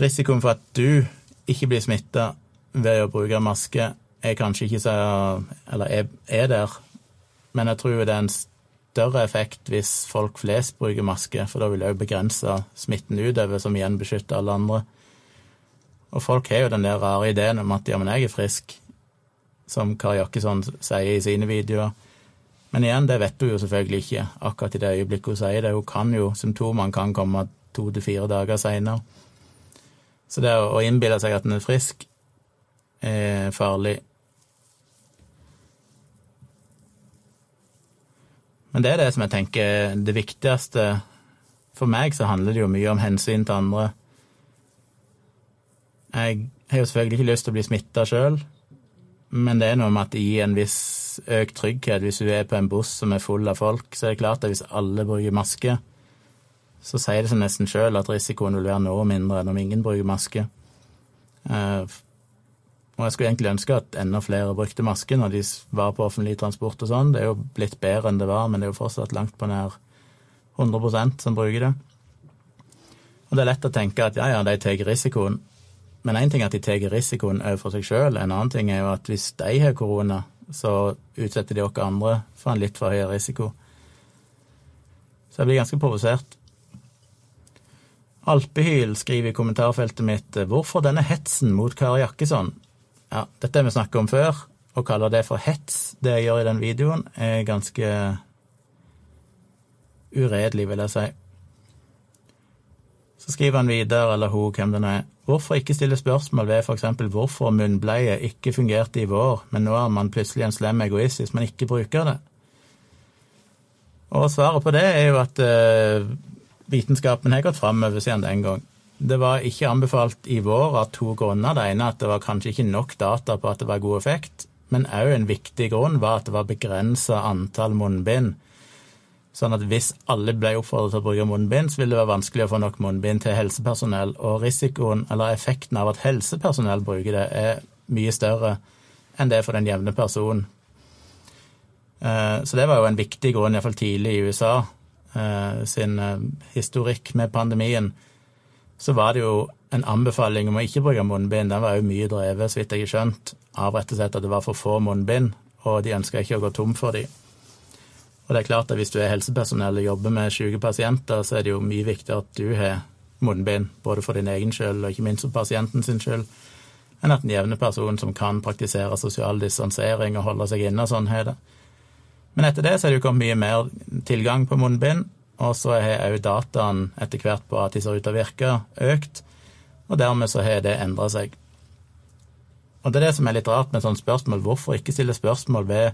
Risikoen for at du ikke blir smitta ved å bruke maske, er kanskje ikke så Eller er, er der men jeg tror det er en større effekt hvis folk flest bruker maske, for da vil det òg begrense smitten utover, som igjen beskytter alle andre. Og folk har jo den der rare ideen om at ja, men jeg er frisk, som Kari Jakkesson sier i sine videoer. Men igjen, det vet hun jo selvfølgelig ikke akkurat i det øyeblikket hun sier det. Hun kan jo, Symptomene kan komme to til fire dager seinere. Så det å innbille seg at en er frisk, er farlig. Men det er det som jeg tenker det viktigste. For meg så handler det jo mye om hensyn til andre. Jeg har jo selvfølgelig ikke lyst til å bli smitta sjøl, men det er noe med at det gir en viss økt trygghet. Hvis du er på en buss som er full av folk, så er det klart at hvis alle bruker maske, så sier det seg nesten sjøl at risikoen vil være noe mindre enn om ingen bruker maske. Og jeg skulle egentlig ønske at enda flere brukte maske når de var på offentlig transport og sånn. Det er jo blitt bedre enn det var, men det er jo fortsatt langt på nær 100% som bruker det. Og det er lett å tenke at ja, ja, de tar risikoen. Men én ting er at de tar risikoen overfor seg sjøl, en annen ting er jo at hvis de har korona, så utsetter de oss andre for en litt for høy risiko. Så jeg blir ganske provosert. Alpehyl skriver i kommentarfeltet mitt 'Hvorfor denne hetsen mot Kari Jakkesson?' Ja, dette har vi snakket om før. Å kalle det for hets, det jeg gjør i den videoen, er ganske uredelig, vil jeg si. Så skriver han videre, eller hun, hvem den er, hvorfor ikke stille spørsmål ved f.eks. hvorfor munnbleie ikke fungerte i vår, men nå er man plutselig en slem egoist hvis man ikke bruker det? Og svaret på det er jo at uh, vitenskapen har gått framover siden den gang. Det var ikke anbefalt i vår av to grunner. Det ene at det var kanskje ikke nok data på at det var god effekt, men òg en viktig grunn var at det var begrensa antall munnbind. Sånn at hvis alle ble oppfordret til å bruke munnbind, så ville det være vanskelig å få nok munnbind til helsepersonell, og risikoen, eller effekten av at helsepersonell bruker det, er mye større enn det for den jevne person. Eh, så det var jo en viktig grunn, iallfall tidlig i USA eh, sin eh, historikk med pandemien så var det jo en anbefaling om å ikke bruke munnbind. Den var jo mye drevet, så vidt jeg har skjønt, av rett og slett at det var for få munnbind, og de ønska ikke å gå tom for de. Og det er klart at hvis du er helsepersonell og jobber med syke pasienter, så er det jo mye viktigere at du har munnbind, både for din egen skyld og ikke minst for pasienten sin skyld, enn at en jevne person som kan praktisere sosial distansering og holde seg inne, sånn har det. Men etter det så er det jo kommet mye mer tilgang på munnbind, og så har òg dataen etter hvert på at de ser ut til å virke, økt. Og dermed så har det endra seg. Og det er det som er litt rart med sånne spørsmål. Hvorfor ikke stille spørsmål ved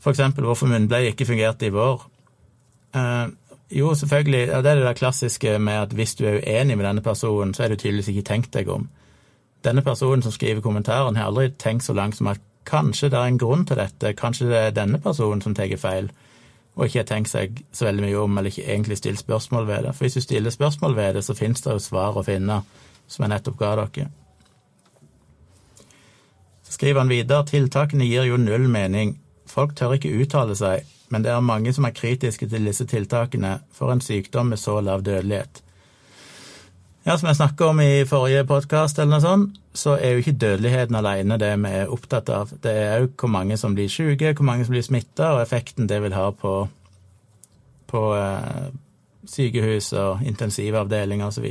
f.eks. hvorfor munnbleie ikke fungerte i vår? Eh, jo, selvfølgelig, ja, det er det der klassiske med at hvis du er uenig med denne personen, så er du tydeligvis ikke tenkt deg om. Denne personen som skriver kommentaren, har aldri tenkt så langt som at kanskje det er en grunn til dette, kanskje det er denne personen som tar feil og ikke har tenkt seg så veldig mye om, eller ikke egentlig stilt spørsmål ved det. For hvis du stiller spørsmål ved det, så finnes det jo svar å finne, som jeg nettopp ga dere. Så skriver han videre tiltakene gir jo null mening. Folk tør ikke uttale seg, men det er mange som er kritiske til disse tiltakene for en sykdom med så lav dødelighet. Ja, Som jeg snakka om i forrige podkast, så er jo ikke dødeligheten alene det vi er opptatt av. Det er òg hvor mange som blir syke, hvor mange som blir smitta, og effekten det vil ha på, på eh, sykehus og intensivavdelinger osv.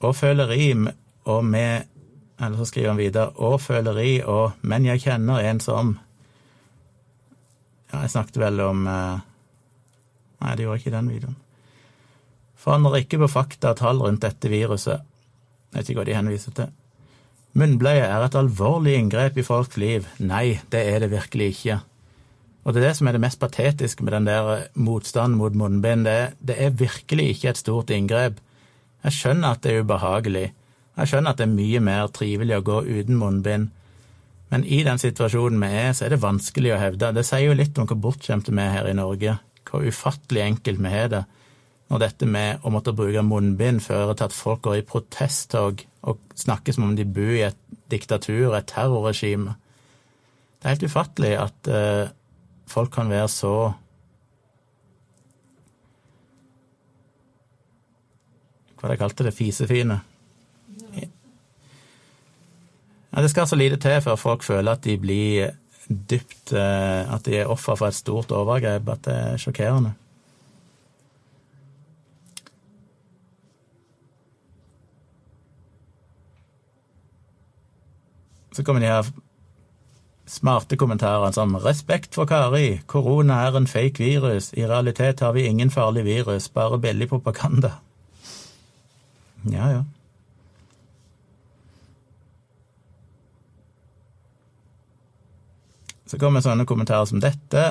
Og føleri og med Eller så skriver han videre og føleri og Men jeg kjenner en som Ja, jeg snakket vel om eh, Nei, det gjorde ikke den videoen. Forandrer ikke på fakta og tall rundt dette viruset. Jeg vet ikke hva de henviser til. Munnbleie er et alvorlig inngrep i folks liv. Nei, det er det virkelig ikke. Og det er det som er det mest patetiske med den der motstanden mot munnbind. Det, det er virkelig ikke et stort inngrep. Jeg skjønner at det er ubehagelig. Jeg skjønner at det er mye mer trivelig å gå uten munnbind. Men i den situasjonen vi er, så er det vanskelig å hevde. Det sier jo litt om hvor bortskjemte vi er her i Norge. Hvor ufattelig enkelt vi har det. Når dette med å måtte bruke munnbind fører til at folk går i protesttog og snakker som om de bor i et diktatur, et terrorregime. Det er helt ufattelig at uh, folk kan være så Hva de kalte det? Fisefine? Ja, det skal så lite til før folk føler at de blir dypt uh, At de er offer for et stort overgrep, at det er sjokkerende. Så kommer de her smarte kommentarene som 'Respekt for Kari. Korona er en fake virus. I realitet har vi ingen farlig virus, bare billig propaganda'. Ja, ja. Så kommer sånne kommentarer som dette.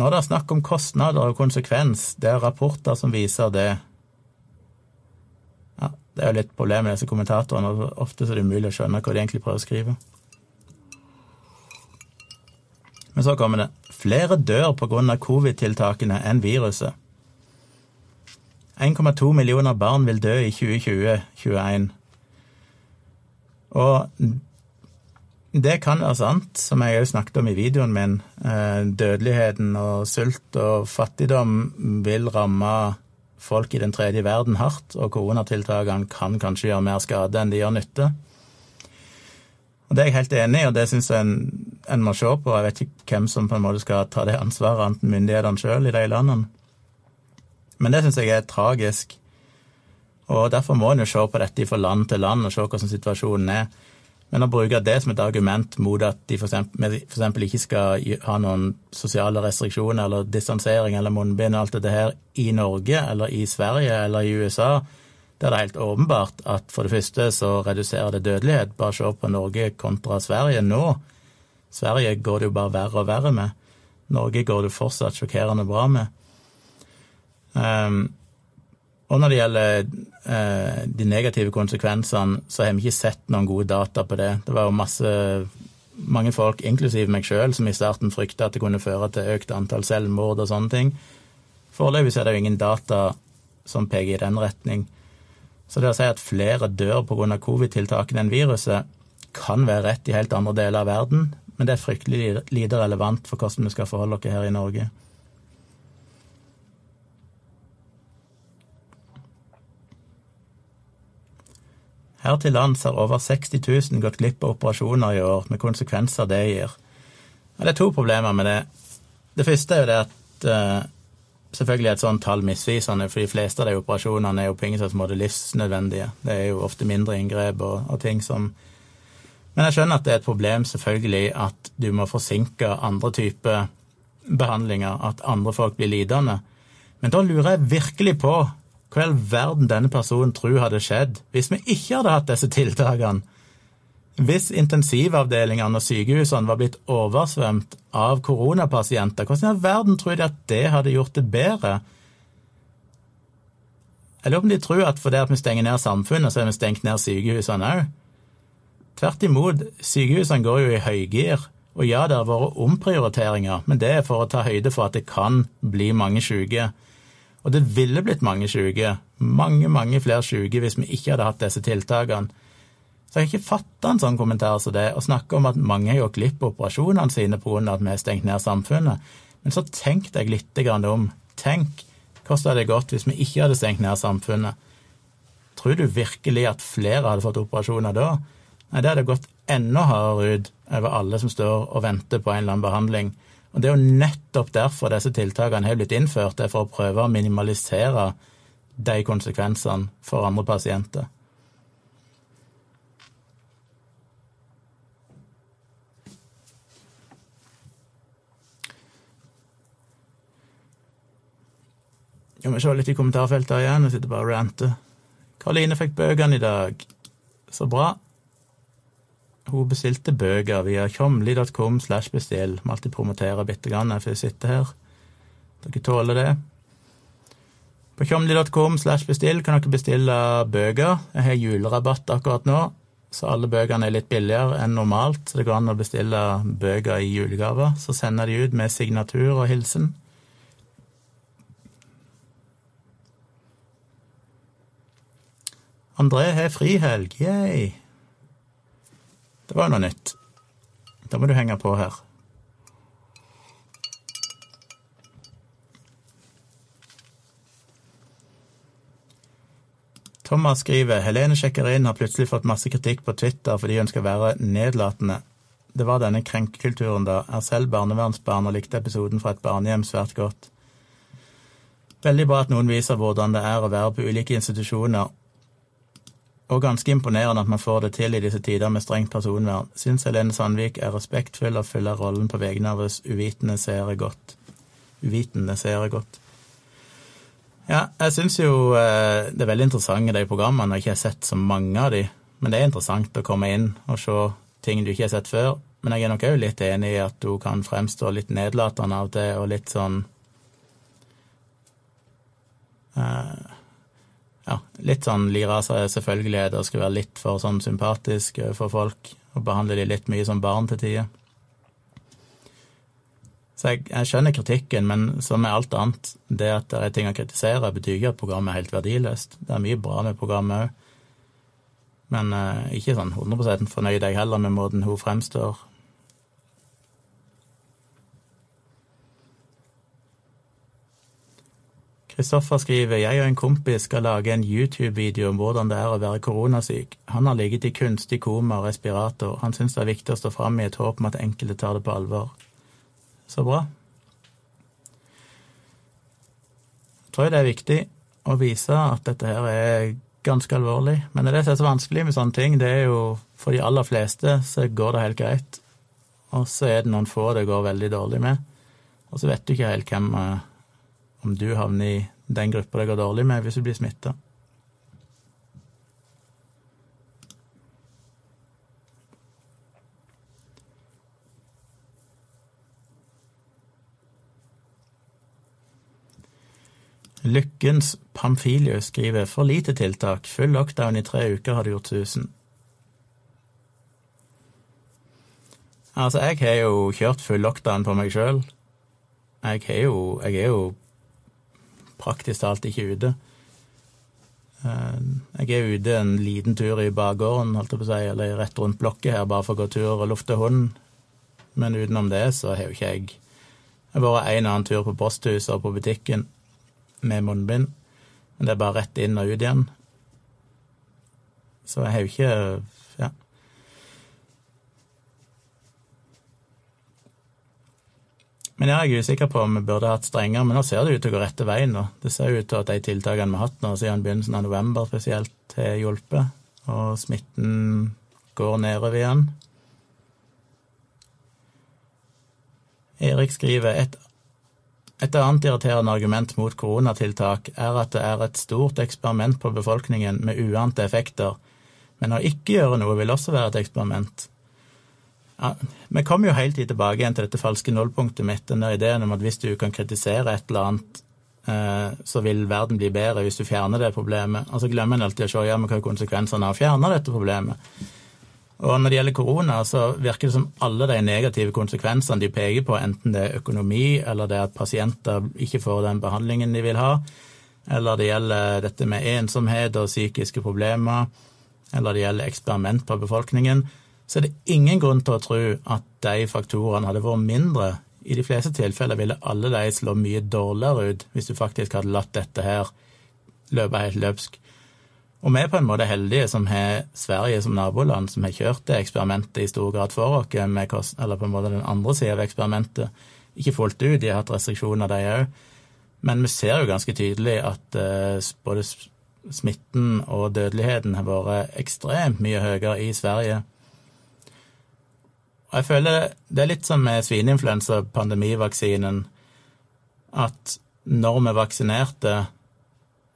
Når det er snakk om kostnader og konsekvens, det er rapporter som viser det. Ja, Det er jo litt problemet med disse kommentatorene. Ofte er det umulig å skjønne hva de egentlig prøver å skrive. Men så kommer det flere dør pga. covid-tiltakene enn viruset. 1,2 millioner barn vil dø i 2020-2021. Og det kan være sant, som jeg òg snakket om i videoen min. Eh, dødeligheten og sult og fattigdom vil ramme folk i den tredje verden hardt, og koronatiltakene kan kanskje gjøre mer skade enn de gjør nytte. Og Det er jeg helt enig i, og det syns jeg en, en, må se på. Jeg vet ikke hvem som på en måte skal ta det ansvaret, enten myndighetene sjøl i de landene. Men det syns jeg er tragisk. Og derfor må en jo se på dette fra land til land og se hvordan situasjonen er. Men å bruke det som et argument mot at de f.eks. ikke skal ha noen sosiale restriksjoner eller distansering eller munnbind og alt dette her i Norge eller i Sverige eller i USA, der det er helt åpenbart at for det første så reduserer det dødelighet. Bare se på Norge kontra Sverige nå. Sverige går det jo bare verre og verre med. Norge går det fortsatt sjokkerende bra med. Um, og når det gjelder eh, de negative konsekvensene, så har vi ikke sett noen gode data på det. Det var jo masse mange folk, inklusiv meg sjøl, som i starten frykta at det kunne føre til økt antall selvmord og sånne ting. Foreløpig er det jo ingen data som peker i den retning. Så det å si at flere dør pga. covid-tiltakene enn viruset, kan være rett i helt andre deler av verden, men det er fryktelig lite relevant for hvordan vi skal forholde oss her i Norge. Her til lands har over 60 000 gått glipp av operasjoner i år, med konsekvenser det gir. det er to problemer med det. Det første er jo det at uh, Selvfølgelig er et sånt tall misvisende, for de fleste av de operasjonene er jo på ingen måte livsnødvendige. Det er jo ofte mindre inngrep og, og, ting som Men jeg skjønner at det er et problem, selvfølgelig, at du må forsinke andre typer behandlinger, at andre folk blir lidende. Men da lurer jeg virkelig på hva i all verden denne personen tror hadde skjedd hvis vi ikke hadde hatt disse tiltakene. Hvis intensivavdelingene og sykehusene var blitt oversvømt av koronapasienter, hvordan i all verden tror de at det hadde gjort det bedre? Jeg lurer på om de tror at fordi vi stenger ned samfunnet, så har vi stengt ned sykehusene òg. Tvert imot, sykehusene går jo i høygir. Og ja, det har vært omprioriteringer, men det er for å ta høyde for at det kan bli mange syke. Og det ville blitt mange syke, mange, mange flere syke hvis vi ikke hadde hatt disse tiltakene. Så jeg har ikke fatta en sånn kommentar som det, og snakke om at mange har gjort glipp av operasjonene sine pga. at vi har stengt ned samfunnet. Men så tenk deg litt om Tenk hvordan hadde det gått hvis vi ikke hadde stengt ned samfunnet. Tror du virkelig at flere hadde fått operasjoner da? Nei, det hadde gått enda hardere ut over alle som står og venter på en eller annen behandling. Og Det er jo nettopp derfor disse tiltakene har blitt innført, det er for å prøve å minimalisere de konsekvensene for andre pasienter. Jeg må se litt i kommentarfeltet igjen, jeg sitter bare og ranter. Karoline fikk bøkene i dag. Så bra. Hun bestilte bøker via tjomli.com slash bestill. Må alltid promotere bitte grann før jeg sitter her. Dere tåler det. På tjomli.com slash bestill kan dere bestille bøker. Jeg har julerabatt akkurat nå, så alle bøkene er litt billigere enn normalt. Så det går an å bestille bøker i julegaver. Så sender de ut med signatur og hilsen. André har frihelg, yay! Det var jo noe nytt. Da må du henge på her. Thomas skriver Helene sjekker inn har plutselig fått masse kritikk på Twitter fordi hun skal være nedlatende. Det var denne krenkekulturen, da. Er selv barnevernsbarn og likte episoden fra et barnehjem svært godt. Veldig bra at noen viser hvordan det er å være på ulike institusjoner, og ganske imponerende at man får det til i disse tider med strengt personvern. Syns Helene Sandvik er respektfull og fyller rollen på vegne av oss uvitende seere godt. Uvitende seere godt. Ja, jeg syns jo eh, det er veldig interessant i de programmene, og ikke har sett så mange av de. Men det er interessant å komme inn og se ting du ikke har sett før. Men jeg er nok òg litt enig i at du kan fremstå litt nedlatende av det, og litt sånn uh, ja, litt sånn seg selvfølgelighet og skal være litt for sånn sympatisk for folk og behandle de litt mye som barn til tider. Så jeg, jeg, skjønner kritikken, men som med alt annet, det at det er ting å kritisere, betyr ikke at programmet er helt verdiløst. Det er mye bra med programmet òg. Men eh, ikke sånn 100% fornøyd jeg heller med måten hun fremstår Kristoffer skriver jeg og en kompis skal lage en YouTube-video om hvordan det er å være koronasyk. Han har ligget i kunstig koma og respirator. Han syns det er viktig å stå fram i et håp om at enkelte tar det på alvor. Så bra. Jeg tror det er viktig å vise at dette her er ganske alvorlig. Men det er det som er så vanskelig med sånne ting. Det er jo for de aller fleste så går det helt greit. Og så er det noen få det går veldig dårlig med. Og så vet du ikke helt hvem eh, om du havner i den gruppa det går dårlig med hvis du blir smitta. Lykkens Pamfilius skriver for lite tiltak, full lockdown i tre uker hadde gjort susen. Altså, jeg har jo kjørt full lockdown på meg sjøl. Jeg, jeg er jo praktisk talt ikke ute. Eh, jeg er ute en liten tur i bakgården, si, eller rett rundt blokket her, bare for å gå tur og lufte hunden. Men utenom det så har jo ikke Jeg har vært en annen tur på posthuset og på butikken med munnbind, men det er bare rett inn og ut igjen. Så jeg har jo ikke Men jeg er usikker på om vi burde hatt strengere, men nå ser det ut til å gå rette veien. nå. Det ser ut til at de tiltakene vi har hatt nå siden begynnelsen av november spesielt, har hjulpet, og smitten går nedover igjen. Erik skriver et, et annet irriterende argument mot koronatiltak er at det er et stort eksperiment på befolkningen med uante effekter, men å ikke gjøre noe vil også være et eksperiment. Ja, vi kommer jo helt tilbake igjen til dette falske nullpunktet mitt, den der ideen om at hvis du kan kritisere et eller annet, eh, så vil verden bli bedre hvis du fjerner det problemet. Og så glemmer en alltid å se ja, men hva er konsekvensene av å fjerne dette problemet. Og når det gjelder korona, så virker det som alle de negative konsekvensene de peker på, enten det er økonomi, eller det er at pasienter ikke får den behandlingen de vil ha, eller det gjelder dette med ensomhet og psykiske problemer, eller det gjelder eksperiment på befolkningen, så er det ingen grunn til å tro at de faktorene hadde vært mindre. I de fleste tilfeller ville alle de slå mye dårligere ut hvis du faktisk hadde latt dette her løpe helt løpsk. Og vi er på en måte heldige som har Sverige som naboland, som har kjørt det eksperimentet i stor grad for oss, eller på en måte den andre sida av eksperimentet. Ikke fullt ut, de har hatt restriksjoner, de òg. Men vi ser jo ganske tydelig at uh, både smitten og dødeligheten har vært ekstremt mye høyere i Sverige og jeg føler det er litt som med svineinfluensa, pandemivaksinen, at når vi vaksinerte,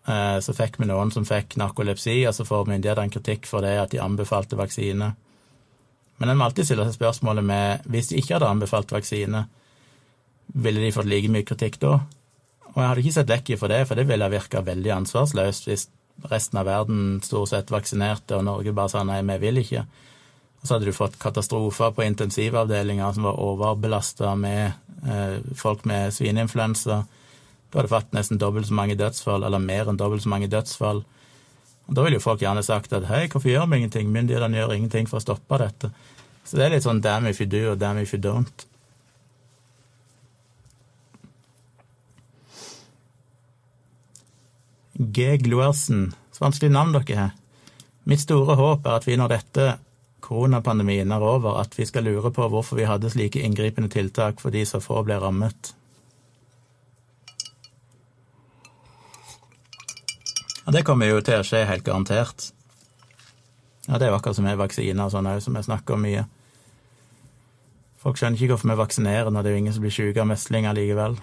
eh, så fikk vi noen som fikk narkolepsi, og så får myndighetene kritikk for det at de anbefalte vaksine. Men en må alltid stille seg spørsmålet med hvis de ikke hadde anbefalt vaksine, ville de fått like mye kritikk da? Og jeg hadde ikke sett vekk ifra det, for det ville virka veldig ansvarsløst hvis resten av verden stort sett vaksinerte, og Norge bare sa nei, vi vil ikke. Og så hadde du fått katastrofer på intensivavdelinger som var overbelasta med eh, folk med svineinfluensa. Du hadde fått nesten dobbelt så mange dødsfall, eller mer enn dobbelt så mange dødsfall. Og Da ville jo folk gjerne sagt at hei, hvorfor gjør vi ingenting? Myndighetene gjør ingenting for å stoppe dette. Så det er litt sånn damn if you do og damn if you don't. G. Gluersen. Så vanskelig navn dere har. Mitt store håp er at vi når dette koronapandemien er over, at vi skal lure på hvorfor vi hadde slike inngripende tiltak for de så få ble rammet. Ja, det kommer jo til å skje helt garantert. Ja, det er jo akkurat som med vaksiner og sånn òg, som jeg snakker om mye. Folk skjønner ikke hvorfor vi vaksinerer når det er jo ingen som blir syke av meslinger likevel.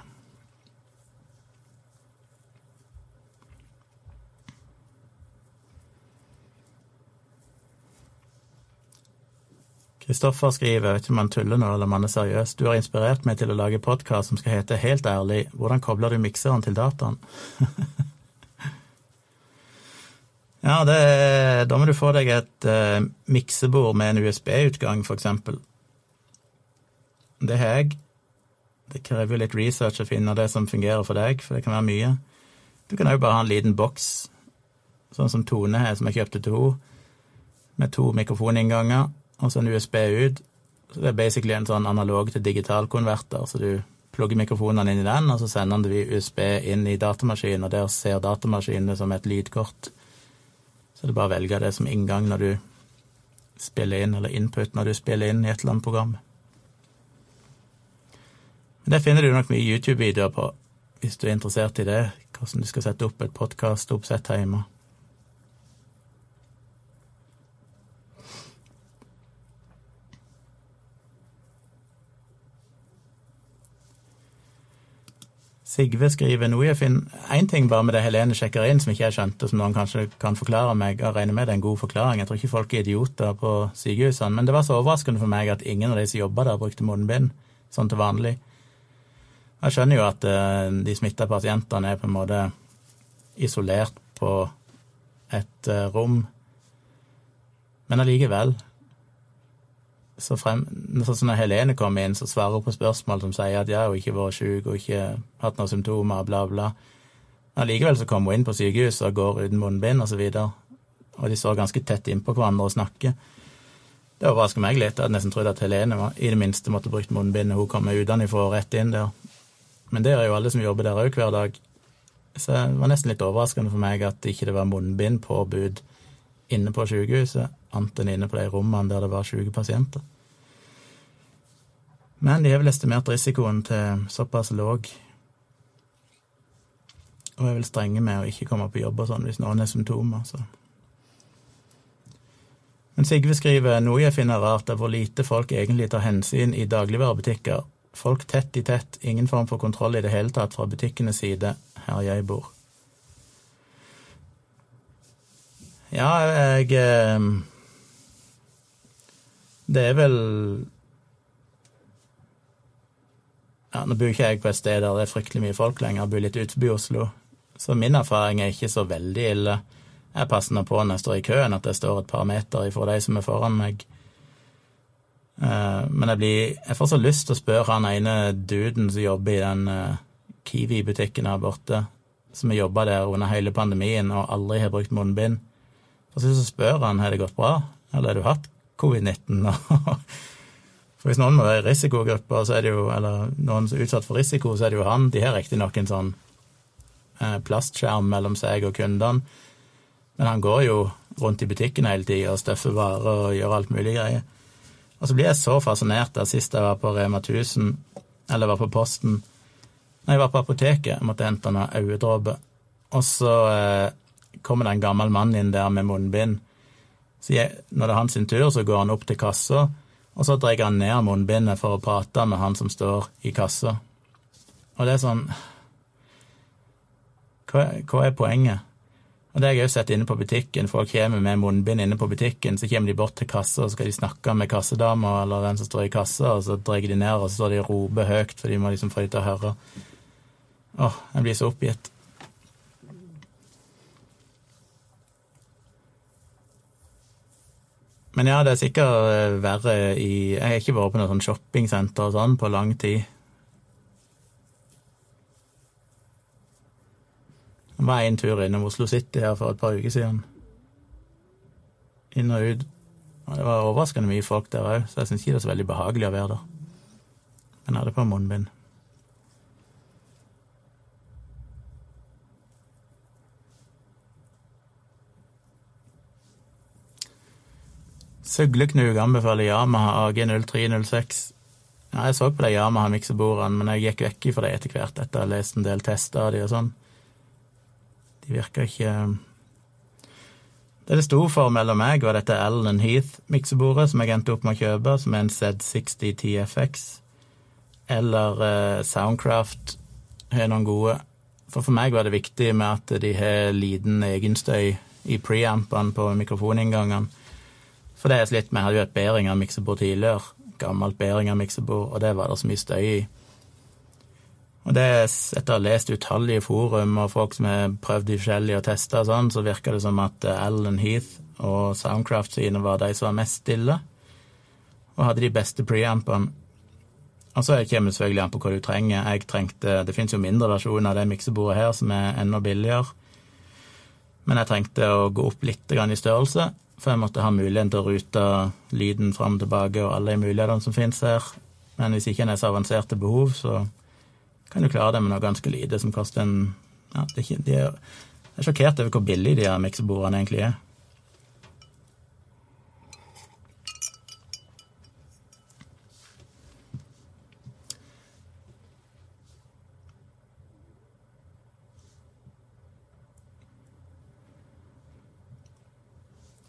Kristoffer skriver, jeg vet ikke om han tuller nå eller om han er seriøs, du har inspirert meg til å lage podkast som skal hete Helt ærlig, hvordan kobler du mikseren til dataen? <laughs> ja, det, da må du få deg et uh, miksebord med en USB-utgang, for eksempel. Det har jeg. Det krever litt research å finne det som fungerer for deg, for det kan være mye. Du kan òg bare ha en liten boks, sånn som Tone har, som jeg kjøpte til henne, med to mikrofoninnganger og så en USB ut. Så det er basically en sånn analog til digital konverter, så du plugger mikrofonene inn i den, og så sender vi USB inn i datamaskinen, og der ser datamaskinen det som et lydkort. Så er bare å velge det som inngang når du spiller inn, eller input når du spiller inn i et eller annet program. Men det finner du nok mye YouTube-videoer på, hvis du er interessert i det, hvordan du skal sette opp et podkastoppsett hjemme. Sigve skriver noe jeg finner Én ting bare med det Helene sjekker inn som ikke jeg skjønte, som noen kanskje kan forklare meg. Jeg regner med det er en god forklaring. Jeg tror ikke folk er idioter på sykehusene. Men det var så overraskende for meg at ingen av de som jobba der, brukte munnbind sånn til vanlig. Jeg skjønner jo at uh, de smitta pasientene er på en måte isolert på et uh, rom, men allikevel så frem, sånn når Helene kommer inn, så svarer hun på spørsmål som sier at jeg har jo ikke vært syk og ikke hatt noen symptomer, bla, bla. Allikevel likevel så kommer hun inn på sykehuset og går uten munnbind og så. Og de står ganske tett innpå hverandre og snakker. Det overrasker meg litt. Jeg hadde nesten trodd at Helene i det minste måtte brukt munnbind når hun kommer utenfra og rett inn der. Men det er jo alle som jobber der òg hver dag. Så det var nesten litt overraskende for meg at ikke det var munnbindpåbud inne på sykehuset, annet enn inne på de rommene der det var syke pasienter. Men de har vel estimert risikoen til såpass låg, og er vel strenge med å ikke komme på jobb og sånn hvis noen har symptomer. så... Men Sigve skriver noe jeg finner rart, er hvor lite folk egentlig tar hensyn i dagligvarebutikker. Folk tett i tett, ingen form for kontroll i det hele tatt fra butikkenes side her jeg bor. Ja, jeg eh, Det er vel ja, Nå bor ikke jeg på et sted der det er fryktelig mye folk lenger, jeg bor litt utenfor Oslo. Så min erfaring er ikke så veldig ille. Jeg passer nå på når jeg står i køen, at jeg står et par meter ifra de som er foran meg. Uh, men jeg, blir, jeg får så lyst til å spørre han ene duden som jobber i den uh, Kiwi-butikken her borte, som har jobba der under hele pandemien og aldri har brukt munnbind. Og så spør han har det gått bra, eller har du hatt covid-19. <laughs> For hvis noen må være i risikogrupper, så er det jo, eller noen som er utsatt for risiko, så er det jo han. De har riktignok en sånn eh, plastskjerm mellom seg og kundene, men han går jo rundt i butikken hele tida og støffer varer og gjør alt mulig greier. Og så blir jeg så fascinert av sist jeg var på Rema 1000, eller var på Posten Nei, jeg var på apoteket, jeg måtte hente noen øyedråper. Og så eh, kommer det en gammel mann inn der med munnbind. Så jeg, når det er hans tur, så går han opp til kassa og så drar han ned munnbindet for å prate med han som står i kassa. Og det er sånn Hva, hva er poenget? Og det har jeg òg sett inne på butikken. Folk kommer med munnbind inne på butikken, så kommer de bort til kassa, og så skal de snakke med kassedama eller den som står i kassa, og så drar de ned, og så står de og roper høyt, for de må liksom få dem til å høre. Åh, jeg blir så oppgitt. Men ja, det er sikkert eh, verre i Jeg har ikke vært på noe sånn shoppingsenter og sånn på lang tid. Jeg var en tur innom Oslo City her for et par uker siden. Inn og ut. Og det var overraskende mye folk der òg, så jeg syns ikke det er så veldig behagelig å være der. Men jeg hadde på munnbind. Søgleknug anbefaler Yamaha AG0306. Ja, jeg så på de Yamaha-miksebordene, men jeg gikk vekk fra dem etter hvert etter å ha lest en del tester av de og sånn. De virker ikke Det det sto for mellom meg, var dette Allen Heath-miksebordet, som jeg endte opp med å kjøpe, som er en Z60 TFX. Eller uh, Soundcraft har noen gode. For for meg var det viktig med at de har liten egenstøy i preampene på mikrofoninngangene. For det er slitt med. Jeg hadde jo et Behringer-miksebord tidligere. Gammelt Behringer-miksebord, og det var det så mye støy i. Og det, etter å ha lest utallige forum og folk som har prøvd de forskjellige og testa og sånn, så virker det som at Alan Heath og Soundcraft sine var de som var mest stille, og hadde de beste preampene. Og så kommer det selvfølgelig an på hva du trenger. Jeg trengte, Det fins jo mindre versjoner av det miksebordet her som er enda billigere, men jeg trengte å gå opp litt i størrelse, for jeg måtte ha muligheten til å rute lyden fram og tilbake og alle de mulighetene som finnes her. Men hvis ikke en er så avanserte behov, så kan du klare det med noe ganske lite som koster en ja, det er ikke, de er, Jeg er sjokkert over hvor billig de miksebordene egentlig er.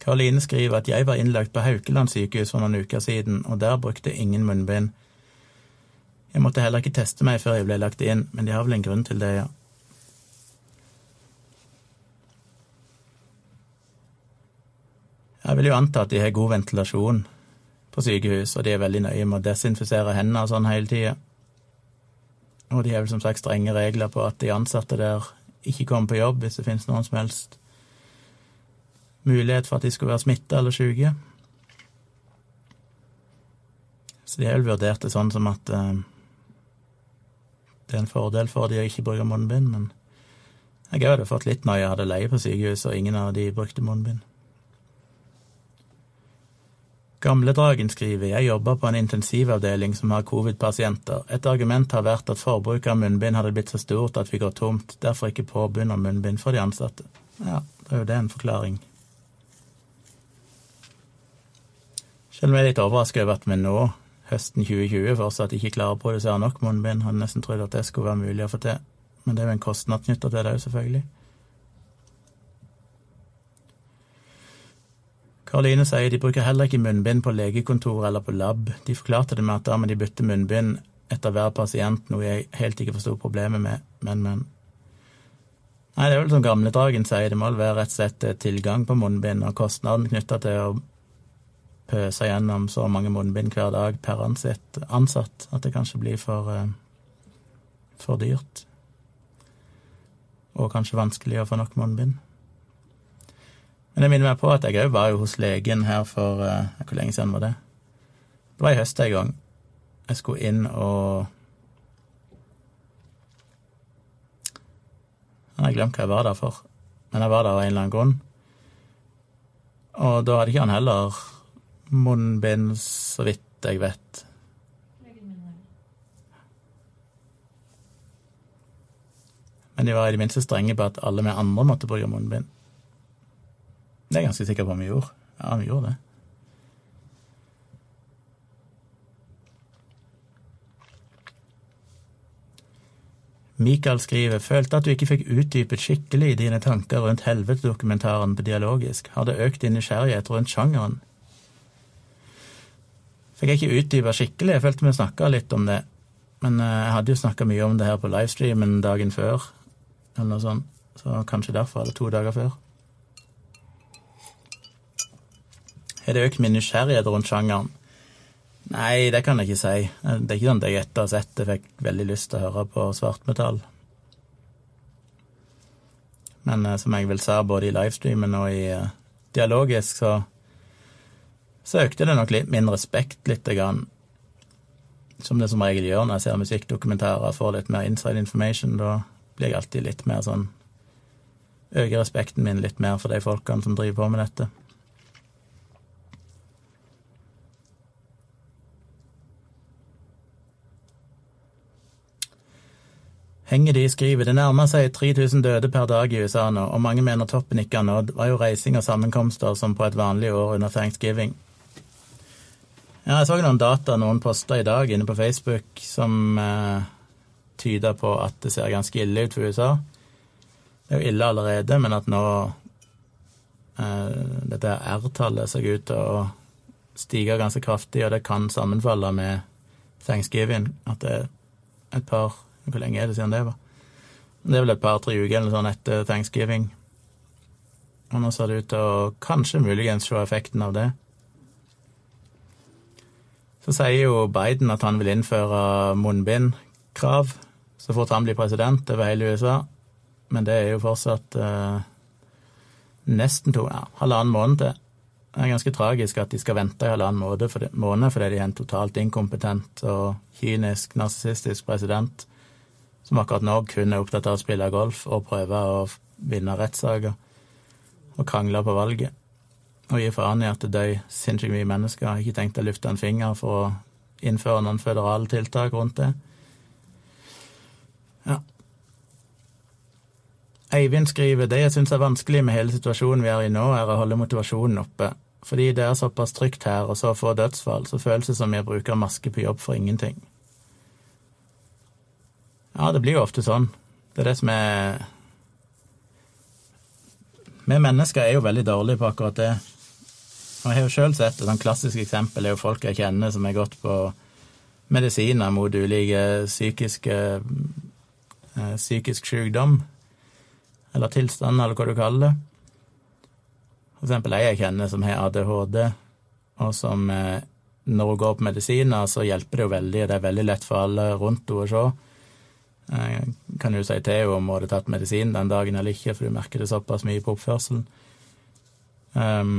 Karoline skriver at jeg var innlagt på Haukeland sykehus for noen uker siden, og der brukte ingen munnbind. Jeg måtte heller ikke teste meg før jeg ble lagt inn, men de har vel en grunn til det, ja. Jeg vil jo anta at de har god ventilasjon på sykehus, og de er veldig nøye med å desinfisere hendene og sånn hele tida. Og de har vel som sagt strenge regler på at de ansatte der ikke kommer på jobb hvis det finnes noen som helst mulighet for at de skulle være smitta eller syke. Så de har vel vurdert det sånn som at eh, det er en fordel for de å ikke bruke munnbind, men jeg hadde fått litt når jeg hadde leie på sykehuset, og ingen av de brukte munnbind. Gamledragen skriver jeg jobber på en intensivavdeling som har covid-pasienter. Et argument har vært at forbruket av munnbind hadde blitt så stort at vi går tomt, derfor ikke påbud om munnbind for de ansatte. Ja, det er jo det en forklaring. Selv om jeg er litt overrasket over at vi nå, høsten 2020, fortsatt ikke klarer å produsere nok munnbind. Hadde nesten trodd at det skulle være mulig å få til. Men det er jo en kostnad knytta til det òg, selvfølgelig. Karoline sier de bruker heller ikke munnbind på legekontor eller på lab. De forklarte det med at dermed de bytte munnbind etter hver pasient, noe jeg helt ikke forsto problemet med, men, men. Nei, det er vel som gamledragen sier, det må vel være rett og slett tilgang på munnbind og kostnaden knytta til å pøse gjennom så mange munnbind hver dag per ansatt, ansatt at det kanskje blir for, eh, for dyrt. Og kanskje vanskelig å få nok munnbind. Men det minner meg på at jeg òg var jo hos legen her for uh, Hvor lenge siden var det? Det var i høst en gang. Jeg skulle inn og Jeg har glemt hva jeg var der for, men jeg var der av en eller annen grunn. Og da hadde ikke han heller munnbind, så vidt jeg vet. Men de var i det minste strenge på at alle vi andre måtte bruke munnbind. Det er jeg ganske sikker på om vi gjorde. Ja, vi gjorde det. Michael skriver følte at du ikke fikk utdypet skikkelig dine tanker rundt helvetedokumentaren på Dialogisk. Har det økt din nysgjerrighet rundt sjangeren? Fikk jeg ikke utdypa skikkelig, jeg følte vi snakka litt om det. Men eh, jeg hadde jo snakka mye om det her på livestreamen dagen før, eller noe sånt. så kanskje derfor eller to dager før. Har det økt min nysgjerrighet rundt sjangeren? Nei, det kan jeg ikke si. Det er ikke sånn at jeg etter å ha sett det fikk veldig lyst til å høre på svartmetall. Men eh, som jeg vel sa både i livestreamen og i dialogisk, så, så økte det nok litt min respekt lite grann. Som det som regel gjør når jeg ser musikkdokumentarer og får litt mer inside information. Da blir jeg alltid litt mer sånn Øker respekten min litt mer for de folkene som driver på med dette. Henger de skriver det nærmer seg 3000 døde per dag i USA nå, og mange mener toppen ikke er nådd, var jo reising og sammenkomster som på et vanlig år under thanksgiving. Ja, jeg så noen data noen poster i dag inne på Facebook som eh, tyder på at det ser ganske ille ut for USA. Det er jo ille allerede, men at nå eh, dette R-tallet ser ut til å stige ganske kraftig, og det kan sammenfalle med thanksgiving. At det er et par hvor lenge er det siden det var? Det er vel et par-tre uker eller sånn etter thanksgiving. Og nå ser det ut til å kanskje muligens se effekten av det. Så sier jo Biden at han vil innføre munnbindkrav så fort han blir president over hele USA. Men det er jo fortsatt eh, nesten to, ja, halvannen måned til. Det er ganske tragisk at de skal vente i halvannen måned fordi, måned fordi de har en totalt inkompetent og kynisk, narsissistisk president som akkurat nå kun er opptatt av å spille golf og prøve å vinne rettssaker og krangle på valget. Og gi faen i at døy sinnssykt mye mennesker. Jeg har ikke tenkt å løfte en finger for å innføre noen føderale tiltak rundt det. Ja. Eivind skriver det jeg syns er vanskelig med hele situasjonen vi er i nå, er å holde motivasjonen oppe. Fordi det er såpass trygt her og så få dødsfall, så føles det som jeg bruker maske på jobb for ingenting. Ja, det blir jo ofte sånn. Det er det som er Vi mennesker er jo veldig dårlige på akkurat det. Jeg har jo sjøl sett et klassisk eksempel er jo folk jeg kjenner som har gått på medisiner mot ulike psykiske eh, psykisk sykdom, eller tilstand, eller hva du kaller det. For eksempel ei jeg kjenner som har ADHD, og som eh, når hun går på medisiner, så hjelper det jo veldig, og det er veldig lett for alle rundt henne å se. Kan jo si til henne om hun hadde tatt medisin den dagen eller ikke, for du merker det såpass mye på oppførselen. Um,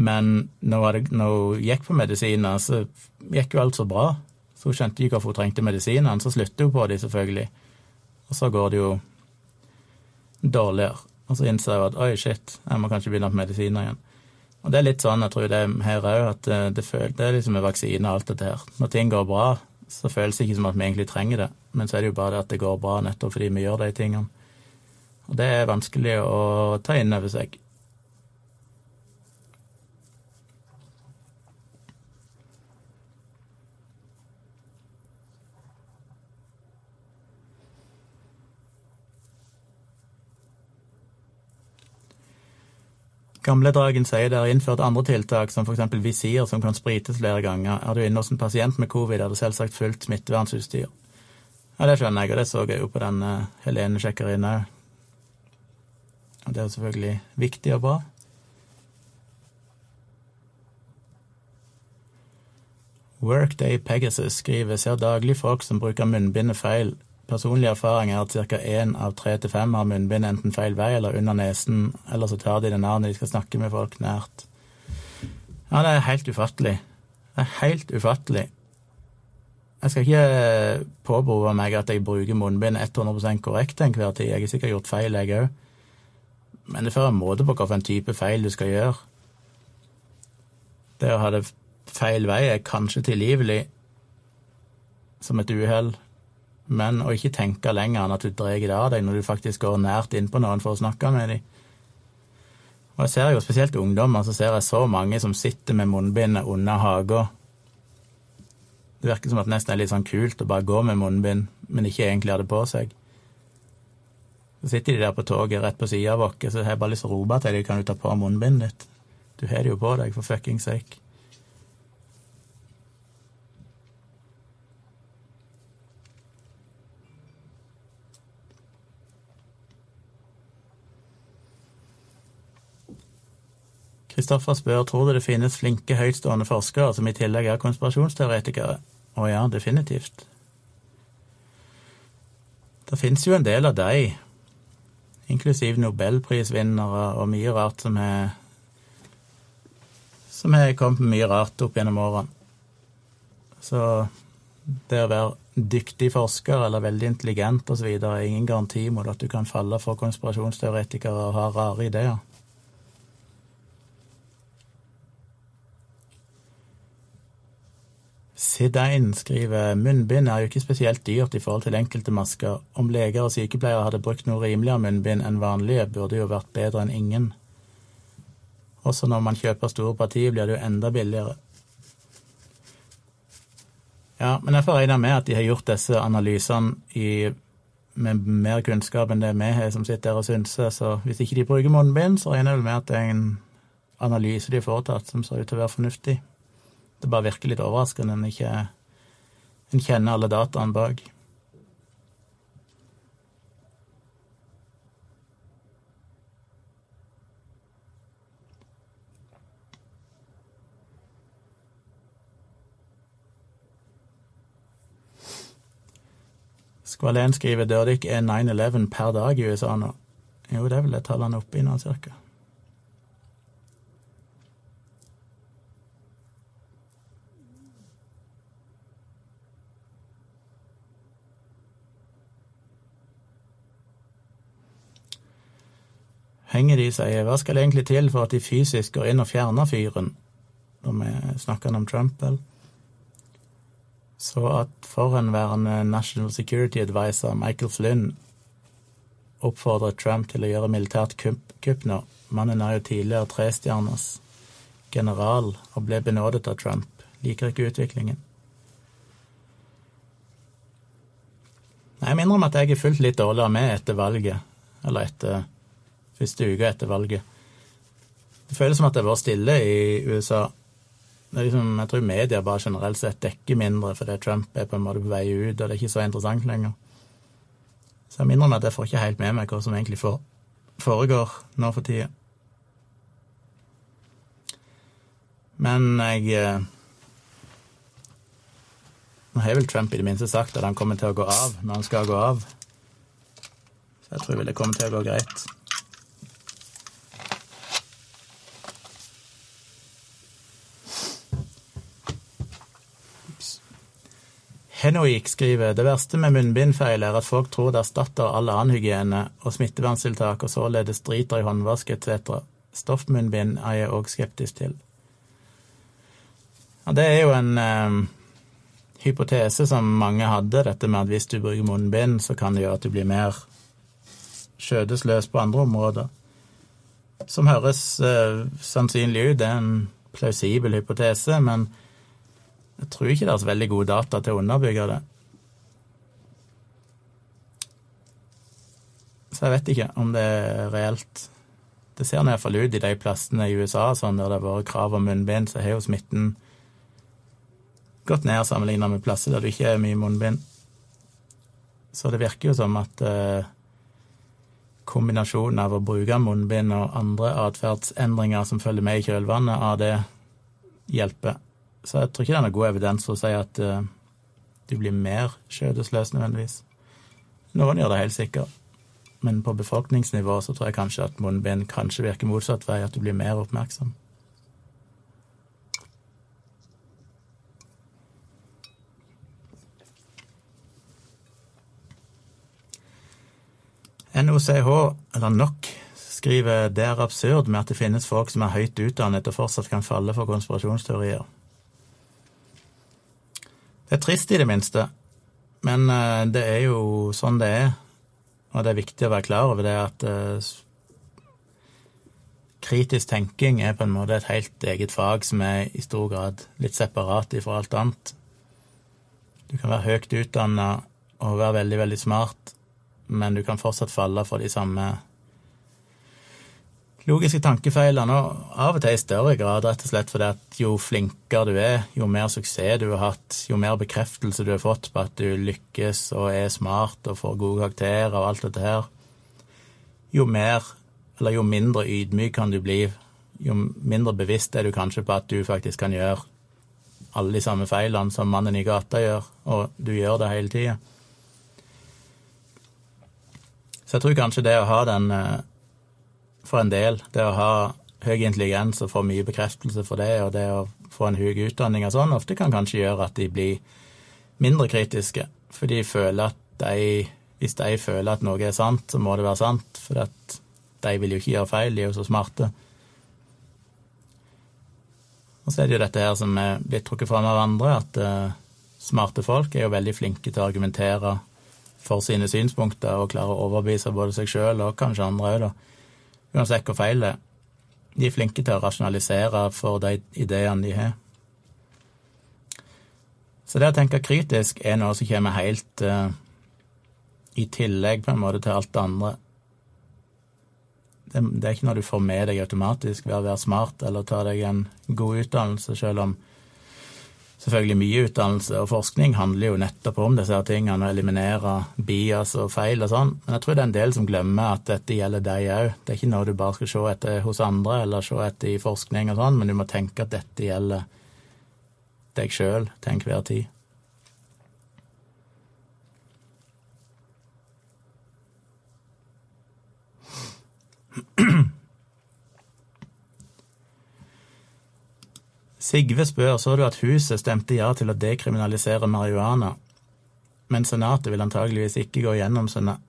men når, hun gikk på medisiner, så gikk jo alt så bra. Så hun skjønte ikke hvorfor hun trengte medisinene. Så slutter hun på dem, selvfølgelig. Og så går det jo dårligere. Og så innser hun at oi, shit, jeg må kanskje begynne på medisiner igjen. Og det er litt sånn, jeg tror det er her òg, at det, føler, det er liksom med vaksine og alt dette her. Når ting går bra, så føles det ikke som at vi egentlig trenger det. Men så er det jo bare det at det går bra nettopp fordi vi gjør de tingene. Og det er vanskelig å ta inn over seg. Gamledragen sier det er innført andre tiltak, som f.eks. visir som kan sprites flere ganger. Er du inne hos en pasient med covid, er det selvsagt fullt smittevernutstyr. Ja, det skjønner jeg, og det så jeg jo på den uh, Helene sjekker inn òg. Og det er selvfølgelig viktig og bra. Workday Pegasus skriver ser daglig folk som bruker munnbindet feil. Personlig erfaring er at ca. én av tre til fem har munnbind enten feil vei eller under nesen, eller så tar de det nær når de skal snakke med folk nært. Ja, det er helt ufattelig. Det er helt ufattelig. Jeg skal ikke påberope meg at jeg bruker munnbind 100% korrekt til enhver tid. Jeg har sikkert gjort feil, jeg òg. Men det fører en måte på hvilken type feil du skal gjøre. Det å ha det feil vei er kanskje tilgivelig som et uhell, men å ikke tenke lenger enn at du drar det av deg når du faktisk går nært innpå noen for å snakke med dem. Og jeg ser jo spesielt ungdommer, så ser jeg så mange som sitter med munnbindet under haga. Det virker som at det nesten er litt sånn kult å bare gå med munnbind, men ikke egentlig ha det på seg. Så sitter de der på toget rett på sida av oss, så har jeg bare lyst til å rope til dem kan du ta på munnbindet ditt. Du har det jo på deg, for fuckings sake. Kristoffer spør tror du det finnes flinke, høytstående forskere som i tillegg er konspirasjonsteoretikere. Å ja, definitivt. Det finnes jo en del av de, inklusiv nobelprisvinnere og mye rart som er som har kommet med mye rart opp gjennom årene. Så det å være dyktig forsker eller veldig intelligent osv. er ingen garanti mot at du kan falle for konspirasjonsteoretikere og ha rare ideer. Sidein skriver munnbind er jo ikke spesielt dyrt i forhold til enkelte masker. Om leger og sykepleiere hadde brukt noe rimeligere munnbind enn vanlige, burde jo vært bedre enn ingen. Også når man kjøper store partier, blir det jo enda billigere. Ja, men jeg får regne med at de har gjort disse analysene i, med mer kunnskap enn det vi har som sitter her og synser, så hvis ikke de bruker munnbind, så regner jeg vel med at det er en analyse de har foretatt som ser ut til å være fornuftig. Det bare virker litt overraskende en ikke en kjenner alle dataene bak. Skvalen skriver dør ikke er 9-11 per dag i USA nå. Jo, det er vel det tallet han oppe i nå, cirka. Henger de sier hva skal det egentlig til for at de fysisk går inn og fjerner fyren? Når vi snakker om Trump, vel. Så at forhenværende National Security Advisor Michael Flynn oppfordret Trump til å gjøre militært kupp nå. Mannen er jo tidligere trestjerners general og ble benådet av Trump. Liker ikke utviklingen. Jeg må innrømme at jeg er fulgt litt dårligere med etter valget, eller etter første uka etter valget. Det føles som at det har vært stille i USA. Liksom, jeg tror media bare generelt sett dekker mindre fordi Trump er på en måte på vei ut, og det er ikke så interessant lenger. Så jeg minner meg at jeg får ikke helt med meg hva som egentlig foregår nå for tida. Men jeg eh, Nå har vel Trump i det minste sagt at han kommer til å gå av når han skal gå av. Så jeg tror vel det kommer til å gå greit. Henoik skriver det verste med munnbindfeil er at folk tror det erstatter all annen hygiene og smitteverntiltak, og således driter i håndvask etc. Stoffmunnbind er jeg òg skeptisk til. Ja, det er jo en eh, hypotese som mange hadde, dette med at hvis du bruker munnbind, så kan det gjøre at du blir mer skjødesløs på andre områder. Som høres eh, sannsynlig ut, det er en plausibel hypotese, men jeg tror ikke det er så veldig gode data til å underbygge det. Så jeg vet ikke om det er reelt. Det ser iallfall ut i de plassene i USA sånn, der det har vært krav om munnbind, så har jo smitten gått ned sammenlignet med plasser der det ikke er mye munnbind. Så det virker jo som at eh, kombinasjonen av å bruke munnbind og andre atferdsendringer som følger med i kjølvannet av det, hjelper. Så jeg tror ikke det er noe god evidens for å si at uh, du blir mer skjødesløs nødvendigvis. Noen gjør det helt sikkert, men på befolkningsnivå så tror jeg kanskje at munnbind kanskje virker motsatt vei, at du blir mer oppmerksom. NOCH, eller NOK, skriver det er absurd med at det finnes folk som er høyt utdannet og fortsatt kan falle for konspirasjonsteorier. Det er trist, i det minste, men eh, det er jo sånn det er. Og det er viktig å være klar over det at uh, kritisk tenking er på en måte et helt eget fag som er i stor grad litt separat ifra alt annet. Du kan være høyt utdanna og være veldig, veldig smart, men du kan fortsatt falle for de samme logiske tankefeilene, nå, av og til i større grad, rett og slett fordi at jo flinkere du er, jo mer suksess du har hatt, jo mer bekreftelse du har fått på at du lykkes og er smart og får gode karakterer og alt dette her, jo mer, eller jo mindre ydmyk kan du bli jo mindre bevisst er du kanskje på at du faktisk kan gjøre alle de samme feilene som mannen i gata gjør, og du gjør det hele tida. Så jeg tror kanskje det å ha den, eh, for en del, det å ha høy intelligens og få mye bekreftelse for det, og det å få en høy utdanning og sånn, ofte kan kanskje gjøre at de blir mindre kritiske, for de føler at de Hvis de føler at noe er sant, så må det være sant, for at de vil jo ikke gjøre feil, de er jo så smarte. Og så er det jo dette her som er blitt trukket fram av andre, at uh, smarte folk er jo veldig flinke til å argumentere for sine synspunkter og klare å overbevise både seg sjøl og kanskje andre òg, da. Uansett hvor feil det er. De er flinke til å rasjonalisere for de ideene de har. Så det å tenke kritisk er noe som kommer helt uh, i tillegg på en måte til alt det andre det, det, er ikke noe du får med deg automatisk ved å være smart eller ta deg en god utdannelse, selv om selvfølgelig mye utdannelse og forskning handler jo nettopp om disse her tingene, å eliminere bias og feil og sånn. Men jeg tror det er en del som glemmer at dette gjelder deg òg. Det er ikke noe du bare skal se etter hos andre eller se etter i forskning og sånn, men du må tenke at dette gjelder deg sjøl til enhver tid. Sigve spør så du at huset stemte ja til å dekriminalisere marihuana, men Senatet vil antageligvis ikke gå gjennom Senatet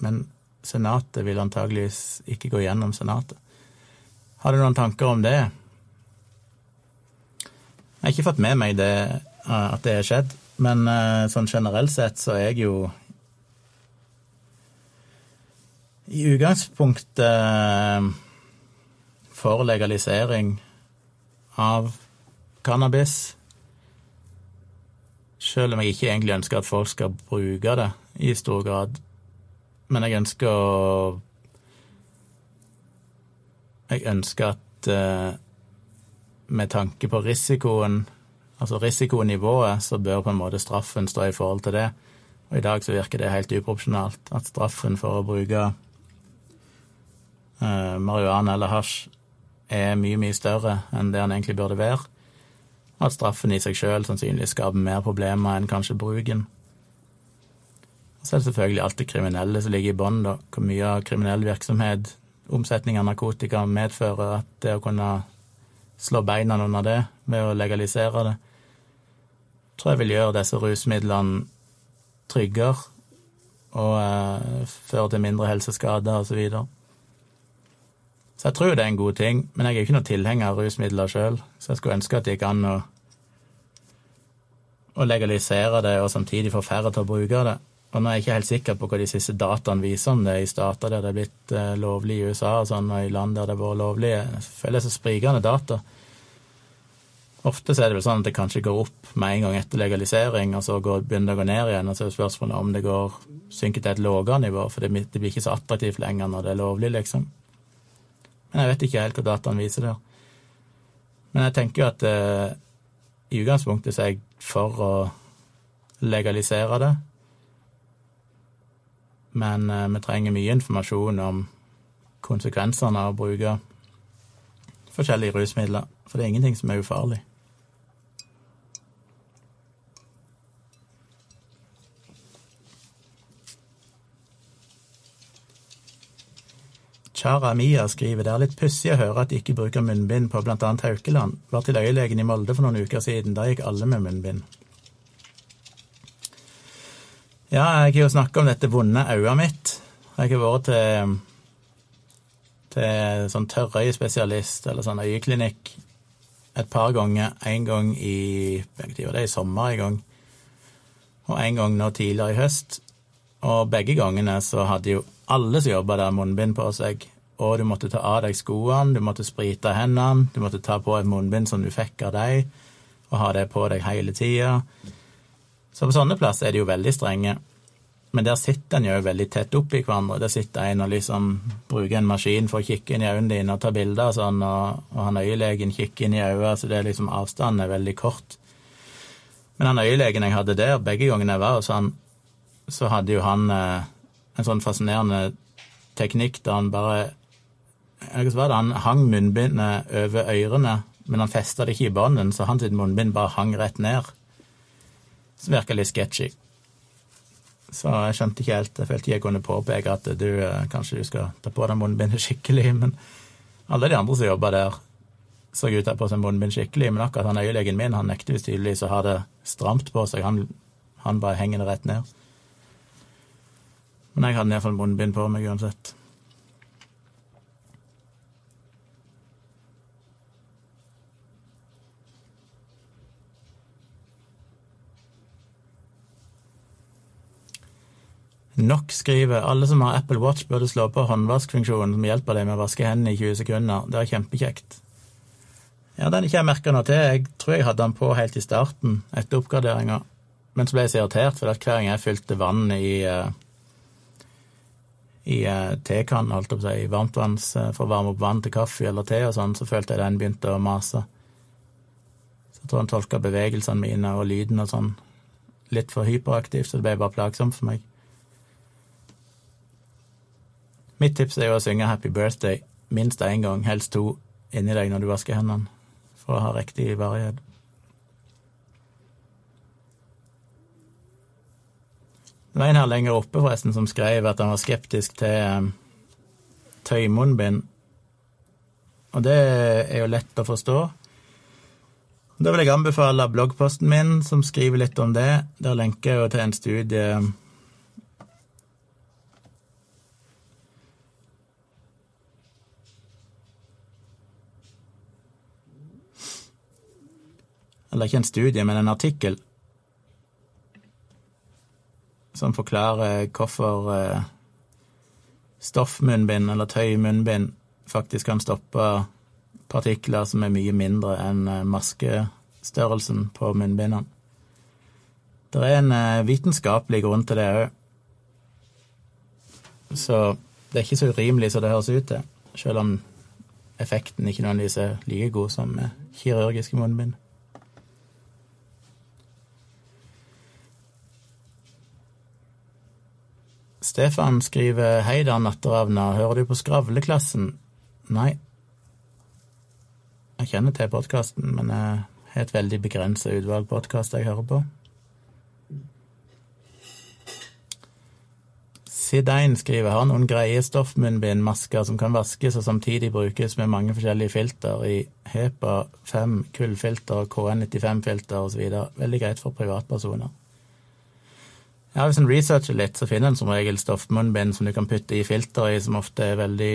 Men Senatet vil antageligvis ikke gå gjennom Senatet. Har du noen tanker om det? Jeg har ikke fått med meg det, eh, at det er skjedd, men eh, sånn generelt sett så er jeg jo i utgangspunktet for legalisering av cannabis. Selv om jeg ikke egentlig ønsker at folk skal bruke det i stor grad. Men jeg ønsker å Jeg ønsker at eh, med tanke på risikoen, altså risikonivået, så bør på en måte straffen stå i forhold til det. Og i dag så virker det helt uproporsjonalt at straffen for å bruke eh, marihuana eller hasj er mye, mye større enn det han egentlig burde være. At straffen i seg sjøl sannsynligvis skaper mer problemer enn kanskje bruken. Og så er det selvfølgelig alt det kriminelle som ligger i bånn, da. Hvor mye av kriminell virksomhet, omsetning av narkotika, medfører at det å kunne slå beina under det ved å legalisere det, tror jeg vil gjøre disse rusmidlene tryggere og eh, føre til mindre helseskader osv. Så jeg tror det er en god ting, men jeg er jo ikke noen tilhenger av rusmidler sjøl, så jeg skulle ønske at det gikk an å, å legalisere det og samtidig få færre til å bruke det. Og nå er jeg ikke helt sikker på hva de siste dataene viser om det i stater der det er blitt eh, lovlig i USA og sånn, og i land der det har vært lovlig. Jeg føler det er så sprikende data. Ofte så er det vel sånn at det kanskje går opp med en gang etter legalisering, og så går, begynner det å gå ned igjen. Og så er spørsmålet om det går synker til et lavere nivå, for det, blir ikke så attraktivt lenger når det er lovlig, liksom. Men jeg vet ikke helt hva dataen viser der. Men jeg tenker jo at eh, i utgangspunktet så er jeg for å legalisere det. Men eh, vi trenger mye informasjon om konsekvensene av å bruke forskjellige rusmidler. For det er ingenting som er ufarlig. Chara Mia skriver det er litt pussig å høre at de ikke bruker munnbind på annet Haukeland. Var til øyelegen i Molde for noen uker siden. Da gikk alle med munnbind. Ja, jeg har jo snakka om dette vonde øyet mitt. Jeg har vært til, til sånn tørrøyespesialist, eller sånn øyeklinikk, et par ganger. En gang i det er i sommer en gang, og en gang nå tidligere i høst. Og begge gangene så hadde jo alle som jobba der, munnbind på seg. Og du måtte ta av deg skoene, du måtte sprite hendene, du måtte ta på et munnbind som du fikk av deg, og ha det på deg hele tida. Så på sånne plasser er de jo veldig strenge. Men der sitter en jo veldig tett oppi hverandre. Der sitter en og liksom bruker en maskin for å kikke inn i øynene dine og ta bilder og sånn, og, og han øyelegen kikker inn i øynene, så det er liksom avstanden er veldig kort. Men han øyelegen jeg hadde der, begge gangene jeg var hos han, så hadde jo han eh, en sånn fascinerende teknikk der han bare så var det han hang munnbindet over ørene, men han festa det ikke i bånden, så hans munnbind bare hang rett ned. Som virka litt sketchy. Så jeg skjønte ikke helt Jeg følte ikke jeg kunne påpeke at du eh, kanskje du skal ta på deg munnbindet <laughs> skikkelig, men alle de andre som jobba der, så ut til å på seg munnbind skikkelig, men akkurat han øyelegen min han nekter visst tydeligvis å ha det stramt på seg. Han, han bare henger det rett ned. Men jeg hadde iallfall munnbind på meg uansett. Nok skriver alle som har Apple Watch burde slå på håndvaskfunksjonen som hjelper deg med å vaske hendene i 20 sekunder. Det er kjempekjekt. Ja, den ikke jeg merka noe til. Jeg tror jeg hadde den på helt i starten, etter oppgraderinga. Men så ble jeg så irritert, for hver gang jeg fylte vann i uh, i uh, holdt jeg på å si, i varmtvanns uh, for å varme opp vann til kaffe eller te og sånn, så følte jeg den begynte å mase. Så jeg tror han tolka bevegelsene mine og lyden og sånn litt for hyperaktivt, så det ble bare plagsomt for meg. Mitt tips er jo å synge Happy Birthday minst én gang, helst to, inni deg når du vasker hendene, for å ha riktig varighet. Det var en her lenger oppe forresten som skrev at han var skeptisk til um, tøymunnbind. Og det er jo lett å forstå. Da vil jeg anbefale bloggposten min, som skriver litt om det. Der lenker jeg jo til en studie Eller ikke en studie, men en artikkel som forklarer hvorfor eh, stoffmunnbind eller tøymunnbind faktisk kan stoppe partikler som er mye mindre enn eh, maskestørrelsen på munnbindene. Det er en eh, vitenskapelig grunn til det òg. Så det er ikke så urimelig som det høres ut til, selv om effekten ikke nødvendigvis er like god som kirurgiske munnbind. Stefan skriver Hei da, Natteravna, hører du på Skravleklassen? Nei. Jeg kjenner til podkasten, men jeg har et veldig begrensa utvalg podkaster jeg hører på. Sidein skriver har noen greie stoffmunnbindmasker som kan vaskes og samtidig brukes med mange forskjellige filter i HEPA 5, kullfilter, KN95-filter osv. Veldig greit for privatpersoner. Ja, Hvis en researcher litt, så finner en som regel stoffmunnbind som du kan putte i filter i, som ofte er veldig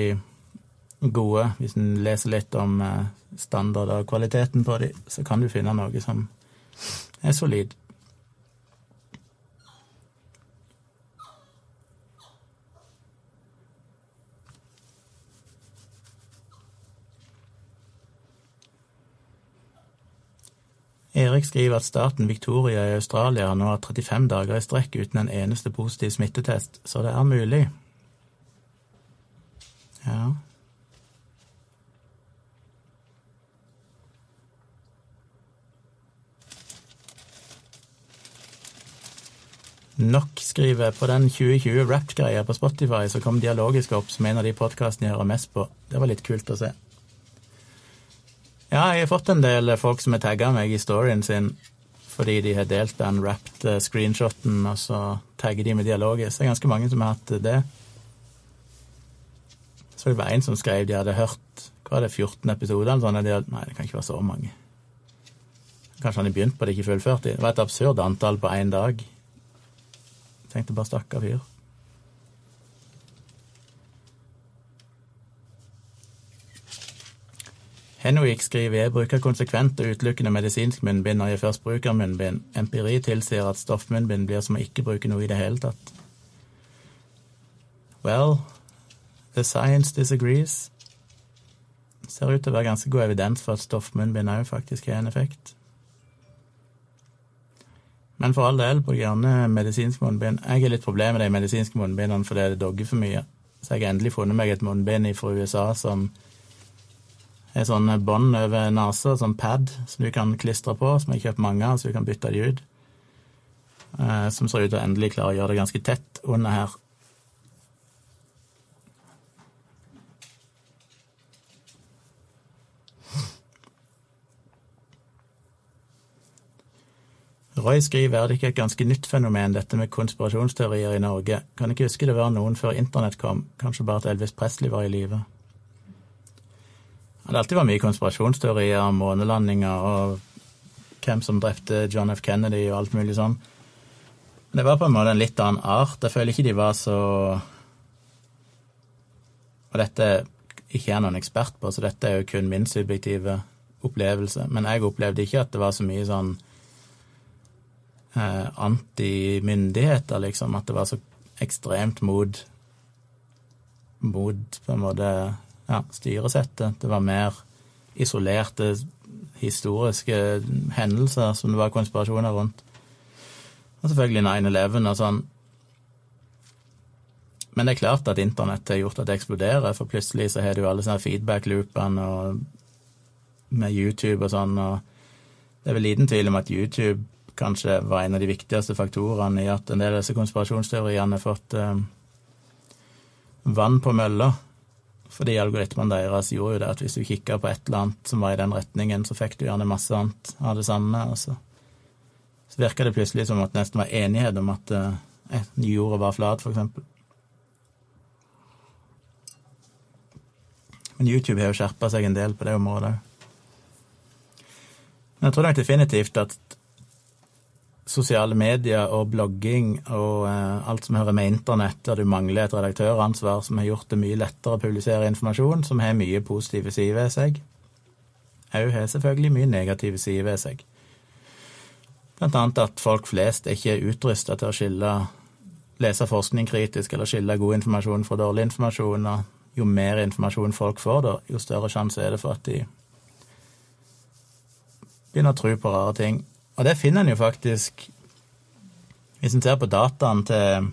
gode. Hvis en leser litt om eh, standard og kvaliteten på de, så kan du finne noe som er solid. Erik skriver at staten Victoria i Australia nå har 35 dager i strekk uten en eneste positiv smittetest, så det er mulig. Ja. Nok skriver på den 2020 Wrapped-greia på Spotify, så kom Dialogisk opp som en av de podkastene jeg hører mest på. Det var litt kult å se. Ja, jeg har fått en del folk som har tagga meg i storyen sin fordi de har delt den wrapped eh, screenshoten, og så tagger de med dialogisk. Det er ganske mange som har hatt det. Så det var en som skrev de hadde hørt hva er det, 14 episoder eller sånn. Nei, det kan ikke være så mange. Kanskje han har begynt på det, ikke fullført det. Det var et absurd antall på én dag. Jeg tenkte bare stakkar fyr. Henwick skriver jeg bruker konsekvent og utelukkende medisinsk munnbind når jeg først bruker munnbind. Empiri tilsier at stoffmunnbind blir som å ikke bruke noe i det hele tatt. Well, the science disagrees. Ser ut til å være ganske god evidens for at stoffmunnbind òg faktisk har en effekt. Men for all del, bruk gjerne medisinsk munnbind. Jeg har litt problemer med de medisinske munnbindene fordi det dogger for mye. Så jeg har endelig funnet meg et munnbind fra USA som ei sånn bånd over nesa, sånn pad, som du kan klistre på, som jeg kjøpt mange av, så du kan bytte de ut. Eh, som ser ut til å endelig klare å gjøre det ganske tett under her. Roy skriver er det ikke et ganske nytt fenomen, dette med konspirasjonsteorier i Norge. Kan ikke huske det var noen før internett kom, kanskje bare at Elvis Presley var i live. Det har alltid vært mye konspirasjonsteorier om månelandinger og hvem som drepte John F. Kennedy og alt mulig sånn. Men det var på en måte en litt annen art. Jeg føler ikke de var så Og dette ikke er noen ekspert på, så dette er jo kun min subjektive opplevelse. Men jeg opplevde ikke at det var så mye sånn eh, antimyndigheter, liksom. At det var så ekstremt mot mot på en måte ja, styresettet. Det var mer isolerte historiske hendelser som det var konspirasjoner rundt. Og selvfølgelig 9-11 og sånn. Men det er klart at internett har gjort at det eksploderer, for plutselig så har du alle sånne feedback-loopene med YouTube og sånn, og det er vel liten tvil om at YouTube kanskje var en av de viktigste faktorene i at en del av disse konspirasjonsteoriene har fått eh, vann på mølla. Fordi algoritmene deres gjorde jo det at hvis du kikka på et eller annet som var i den retningen, så fikk du gjerne masse annet av det samme. Altså. så, virka det plutselig som at det nesten var enighet om at eh, jorda var flat, eksempel. Men YouTube har jo skjerpa seg en del på det området òg. Men jeg tror nok definitivt at sosiale medier og blogging og eh, alt som hører med internett, der du mangler et redaktøransvar, som har gjort det mye lettere å publisere informasjon, som har mye positive sider ved seg, òg har selvfølgelig mye negative sider ved seg. Blant annet at folk flest er ikke utrusta til å skille lese forskning kritisk eller skille god informasjon fra dårlig informasjon. Og jo mer informasjon folk får, da, jo større sjanse er det for at de begynner å tro på rare ting. Og det finner en jo faktisk Hvis en ser på dataen til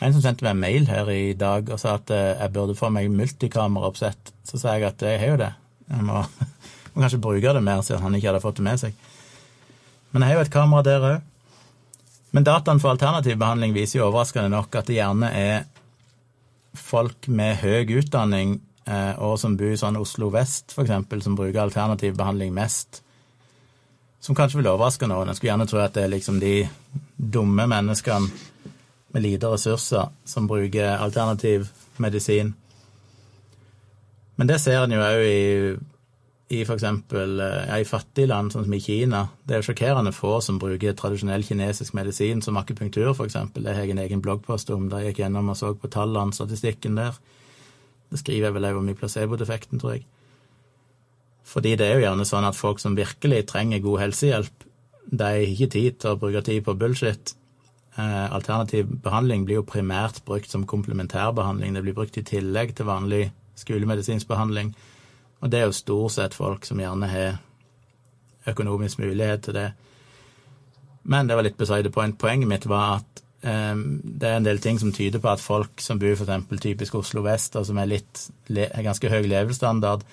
en som sendte meg en mail her i dag og sa at eh, jeg burde få meg multikameraoppsett, så sa jeg at jeg har jo det. Jeg må, <laughs> må kanskje bruke det mer, siden han ikke hadde fått det med seg. Men jeg har jo et kamera der òg. Men dataen for alternativ behandling viser jo overraskende nok at det gjerne er folk med høy utdanning eh, og som bor i sånn Oslo vest, f.eks., som bruker alternativ behandling mest som kanskje vil overraske noen. En skulle gjerne tro at det er liksom de dumme menneskene med lite ressurser som bruker alternativ medisin. Men det ser en jo òg i, i f.eks. Ja, i fattige land, sånn som i Kina. Det er jo sjokkerende få som bruker tradisjonell kinesisk medisin, som akupunktur f.eks. Det har jeg en egen bloggpost om der jeg gikk gjennom og så på tallene, statistikken der. Det skriver jeg vel òg om i placebo-defekten, tror jeg. Fordi det er jo gjerne sånn at folk som virkelig trenger god helsehjelp, de har ikke tid til å bruke tid på bullshit. Eh, alternativ behandling blir jo primært brukt som komplementærbehandling. Det blir brukt i tillegg til vanlig skolemedisinsk behandling. Og det er jo stort sett folk som gjerne har økonomisk mulighet til det. Men det var litt beside point. Poenget mitt var at um, det er en del ting som tyder på at folk som bor f.eks. typisk Oslo vest, og som er ganske høy levestandard,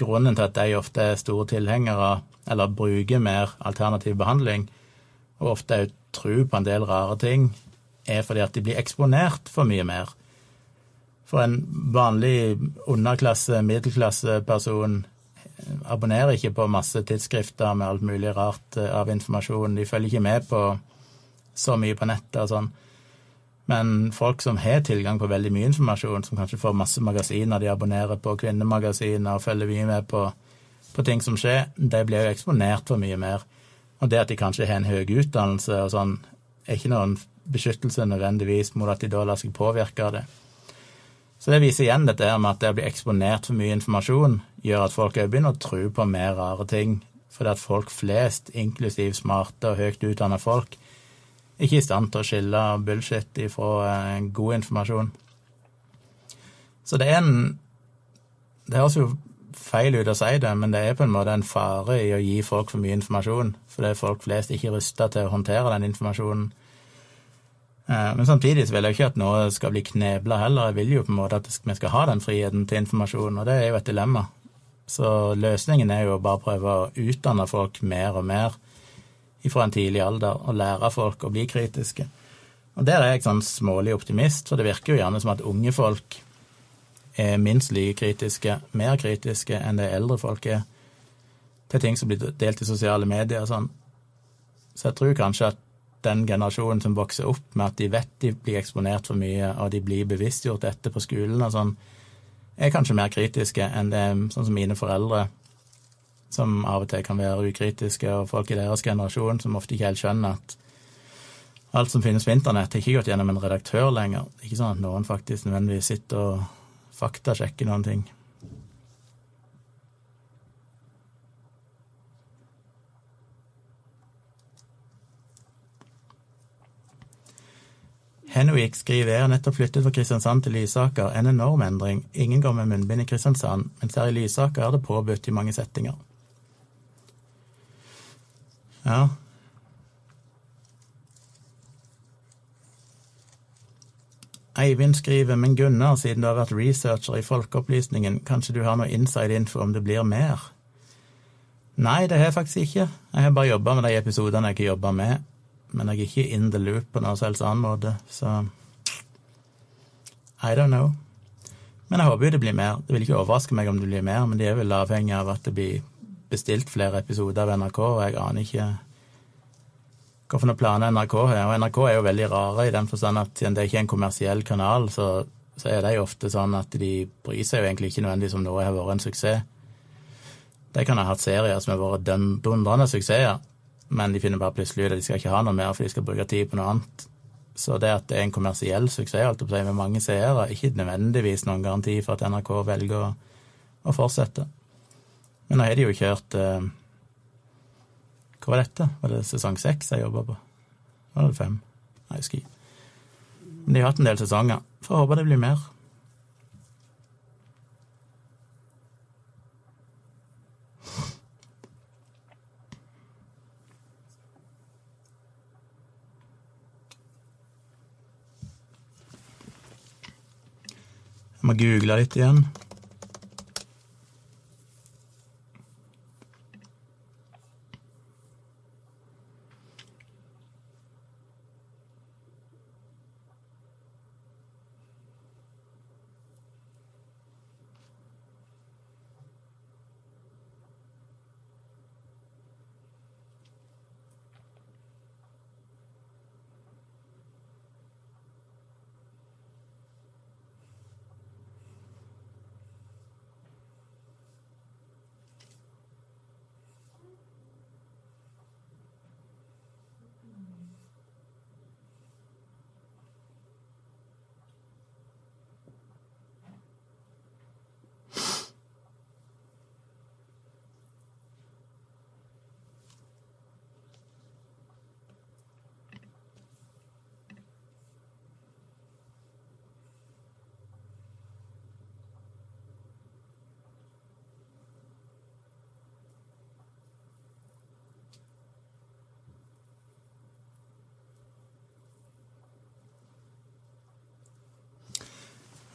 grunnen til at de ofte er store tilhengere, eller bruker mer alternativ behandling, og ofte òg tror på en del rare ting, er fordi at de blir eksponert for mye mer. For en vanlig underklasse, middelklasseperson abonnerer ikke på masse tidsskrifter med alt mulig rart eh, av informasjon. De følger ikke med på så mye på nettet og sånn. Men folk som har tilgang på veldig mye informasjon, som kanskje får masse magasiner, de abonnerer på kvinnemagasiner og følger mye med på, på ting som skjer, de blir jo eksponert for mye mer. Og det at de kanskje har en høy utdannelse og sånn, er ikke noen beskyttelse nødvendigvis mot at de da lar seg påvirke av det. Så det viser igjen dette her med at det å bli eksponert for mye informasjon gjør at folk begynner å tro på mer rare ting, fordi at folk flest, inklusiv smarte og høyt utdanna folk, ikke i stand til å skille bullshit ifra eh, god informasjon. Så det er en Det høres jo feil ut å si det, men det er på en måte en fare i å gi folk for mye informasjon, fordi folk flest ikke er rusta til å håndtere den informasjonen. Eh, men samtidig så vil jeg ikke at noe skal bli knebla heller. Jeg vil jo på en måte at vi skal ha den friheten til informasjon, og det er jo et dilemma. Så løsningen er jo å bare prøve å utdanne folk mer og mer fra en tidlig alder og lære folk å bli kritiske. Og der er jeg sånn smålig optimist, for det virker jo gjerne som at unge folk er minst like kritiske, mer kritiske enn det eldre folk er, til ting som blir delt i sosiale medier og sånn. Så jeg tror kanskje at den generasjonen som vokser opp med at de vet de blir eksponert for mye, og de blir bevisstgjort dette på skolen og sånn, er kanskje mer kritiske enn det sånn som mine foreldre, som av og til kan være ukritiske, og folk i deres generasjon som ofte ikke helt skjønner at alt som finnes på internett, har ikke gått gjennom en redaktør lenger. Ikke sånn at noen faktisk nødvendigvis sitter og faktasjekker noen ting. Henwick skriver har nettopp flyttet fra Kristiansand til Lysaker. En enorm endring. Ingen går med munnbind i Kristiansand, mens her i Lysaker er det påbudt i mange settinger. Ja. Eivind skriver, men Gunnar, siden du har vært researcher i Folkeopplysningen, kanskje du har noe inside info om det blir mer? Nei, det har jeg faktisk ikke. Jeg har bare jobba med de episodene jeg ikke jobba med men jeg er ikke in the loop på noen selvs annen måte, så I don't know. Men jeg håper jo det blir mer. Det vil ikke overraske meg om det blir mer, men det er vel avhengig av at det blir bestilt flere episoder av NRK, og jeg aner ikke hvilke planer NRK har. Og NRK er jo veldig rare i den forstand at siden det ikke er en kommersiell kanal, så, så er de ofte sånn at de bryr seg jo egentlig ikke nødvendigvis om noe har vært en suksess. De kan ha hatt serier som har vært dundrende suksesser, men de finner bare plutselig ut at de skal ikke ha noe mer, for de skal bruke tid på noe annet. Så det at det er en kommersiell suksess med mange seere, ikke nødvendigvis noen garanti for at NRK velger å, å fortsette. Men nå har de jo kjørt eh, Hva var dette? Var det sesong seks jeg jobba på? Var det fem? Nei, jeg. Men de har hatt en del sesonger. Får håpe det blir mer. Jeg må google litt igjen.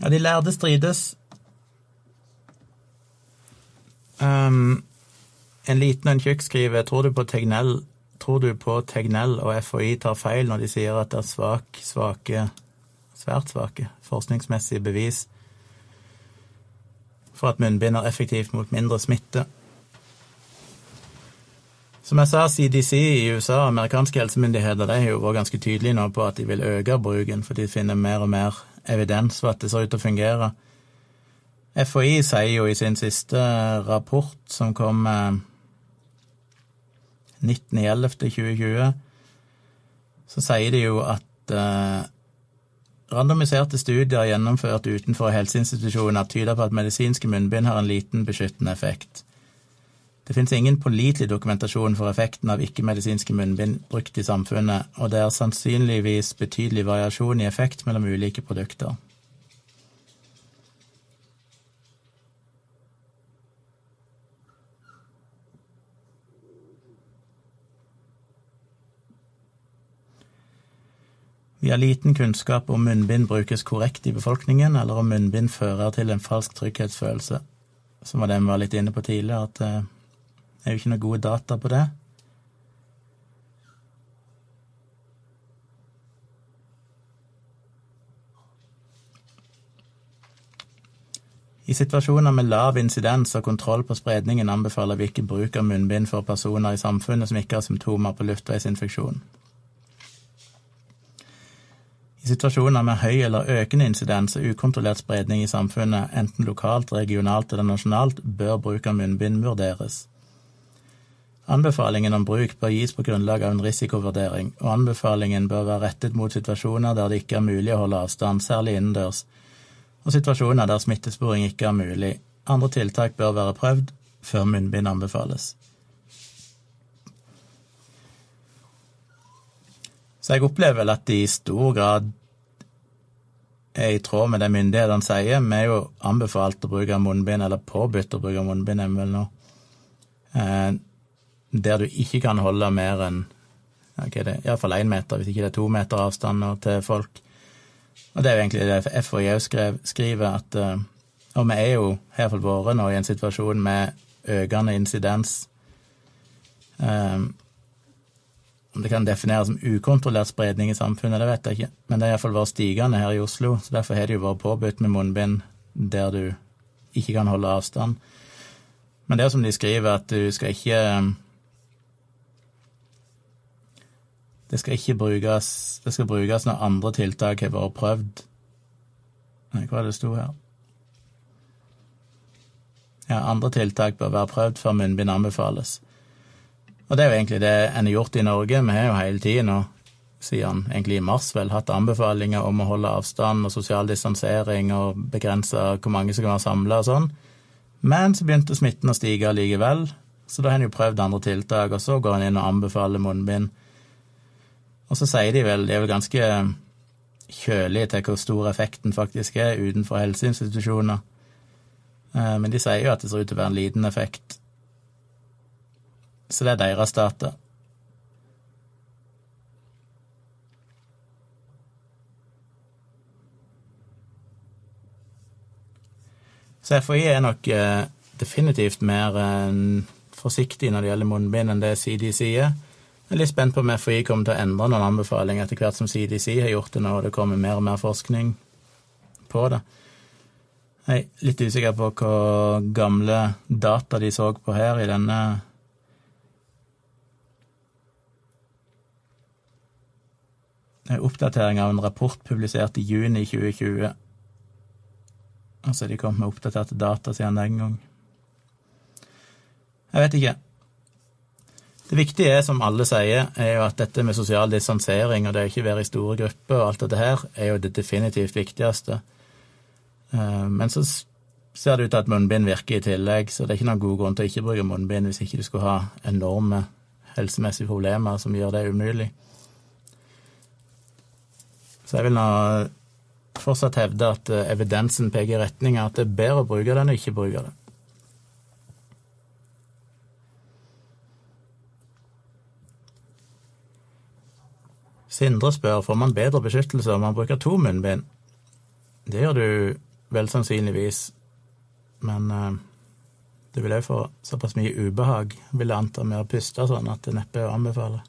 De lærde strides. Um, en liten og en tjukk skriver tror du Tegnell Tror du på Tegnell og FHI tar feil når de sier at det er svak, svake, svært svake forskningsmessige bevis for at munnbind er effektivt mot mindre smitte? Som jeg sa, CDC i USA, amerikanske helsemyndigheter, de har jo vært ganske tydelige nå på at de vil øke bruken, for de finner mer og mer evidens for at det ser ut til å fungere. FHI sier jo i sin siste rapport, som kom 19.11.2020, så sier de jo at eh, randomiserte studier gjennomført utenfor helseinstitusjoner tyder på at medisinske munnbind har en liten beskyttende effekt. Det finnes ingen pålitelig dokumentasjon for effekten av ikke-medisinske munnbind brukt i samfunnet, og det er sannsynligvis betydelig variasjon i effekt mellom ulike produkter. Vi har liten kunnskap om munnbind brukes korrekt i befolkningen, eller om munnbind fører til en falsk trygghetsfølelse, som var det vi var litt inne på tidligere, at eh, er jo ikke noe gode data på det. I situasjoner med lav insidens og kontroll på spredningen anbefaler vi ikke bruk av munnbind for personer i samfunnet som ikke har symptomer på luftveisinfeksjon. I situasjoner med høy eller økende insidens og ukontrollert spredning i samfunnet, enten lokalt, regionalt eller nasjonalt, bør bruk av munnbind vurderes. Anbefalingen om bruk bør gis på grunnlag av en risikovurdering, og anbefalingen bør være rettet mot situasjoner der det ikke er mulig å holde avstand, særlig innendørs, og situasjoner der smittesporing ikke er mulig. Andre tiltak bør være prøvd før munnbind anbefales. Så jeg opplever vel at de i stor grad er i tråd med det myndighetene sier. Vi er jo anbefalt å bruke munnbind, eller påbudt å bruke munnbind, er vi vel nå. Eh, der du ikke kan holde mer enn okay, det, iallfall én meter, hvis ikke det er to meter avstand til folk. Og det er jo egentlig det FHI òg skriver, at eh, Og vi er jo, hvert fall vært nå, i en situasjon med økende insidens. Um, om det kan defineres som ukontrollert spredning i samfunnet, det vet jeg ikke, men det har iallfall vært stigende her i Oslo, så derfor har det jo vært påbudt med munnbind der du ikke kan holde avstand. Men det er som de skriver, at du skal ikke Det skal ikke brukes Det skal brukes når andre tiltak har vært prøvd. Nei, hva det sto her? Ja, andre tiltak bør være prøvd før munnbind anbefales. Og det er jo egentlig det en har gjort i Norge. Vi har jo hele tiden, nå, siden egentlig i mars, vel, hatt anbefalinger om å holde avstand og sosial distansering og begrense hvor mange som kan være samla og sånn. Men så begynte smitten å stige likevel, så da har en jo prøvd andre tiltak, og så går en inn og anbefaler munnbind. Og så sier de vel, de er vel ganske kjølige til hvor stor effekten faktisk er utenfor helseinstitusjoner. Eh, men de sier jo at det ser ut til å være en liten effekt. Så det er deres data. Så FHI er nok eh, definitivt mer eh, forsiktig når det gjelder munnbind enn det CDC er. Jeg er litt spent på om FHI kommer til å endre noen anbefalinger etter hvert som CDC har gjort det nå, og det kommer mer og mer forskning på det. Jeg er litt usikker på hvor gamle data de så på her i denne oppdatering av en rapport publisert i juni 2020. Altså, de kom med oppdaterte data siden den gang. Jeg vet ikke. Det viktige er, som alle sier, er jo at dette med sosial distansering og det å ikke være i store grupper og alt dette her, er jo det definitivt viktigste. Eh, men så ser det ut til at munnbind virker i tillegg, så det er ikke noen god grunn til å ikke bruke munnbind hvis ikke du skulle ha enorme helsemessige problemer som gjør det umulig. Så jeg vil nå fortsatt hevde at eh, evidensen peker i retning av at det er bedre å bruke det enn å ikke bruke det. Sindre spør får man bedre beskyttelse om man bruker to munnbind. Det gjør du vel sannsynligvis, men uh, du vil òg få såpass mye ubehag, vil jeg anta, med å puste sånn at det neppe er å anbefale.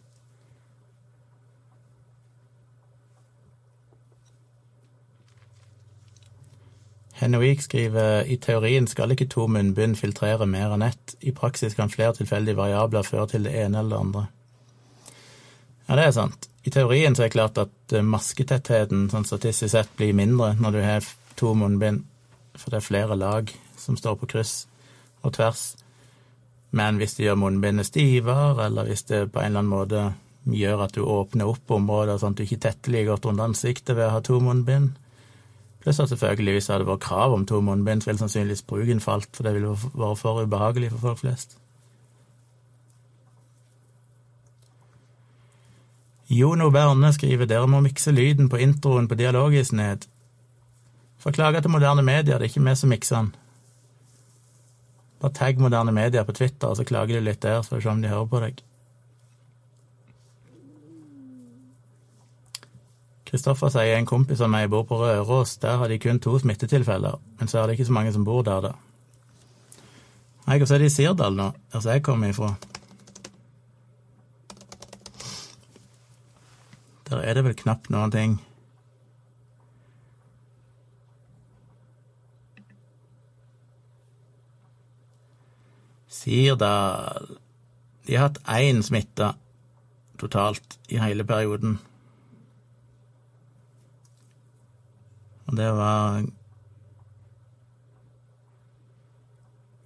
Henoik skriver i teorien skal ikke to munnbind filtrere mer enn ett. I praksis kan flere tilfeldige variabler føre til det ene eller det andre. Ja, det er sant. I teorien så er det klart at eh, masketettheten sånn statistisk sett blir mindre når du har to munnbind, for det er flere lag som står på kryss og tvers. Men hvis det gjør munnbindet stivere, eller hvis det på en eller annen måte gjør at du åpner opp områder sånn at du ikke tetter like godt under ansiktet ved å ha to munnbind, Pluss at selvfølgelig hvis det hadde vært krav om to munnbind, så ville sannsynligvis bruken falt, for det ville vært for ubehagelig for folk flest. Jono Berne skriver dere må mikse lyden på introen på Dialogis ned. Forklager til moderne medier, det er ikke vi som mikser den. Bare tagg moderne medier på Twitter, og så klager de litt der, så får vi se om de hører på deg. Kristoffer sier en kompis av meg bor på Røros. Der har de kun to smittetilfeller, men så er det ikke så mange som bor der, da. Nei, hva er det i Sirdal nå, der som jeg kommer ifra? Der er det vel knapt noen ting. Sirdal De har hatt én smitta totalt i hele perioden. Og det var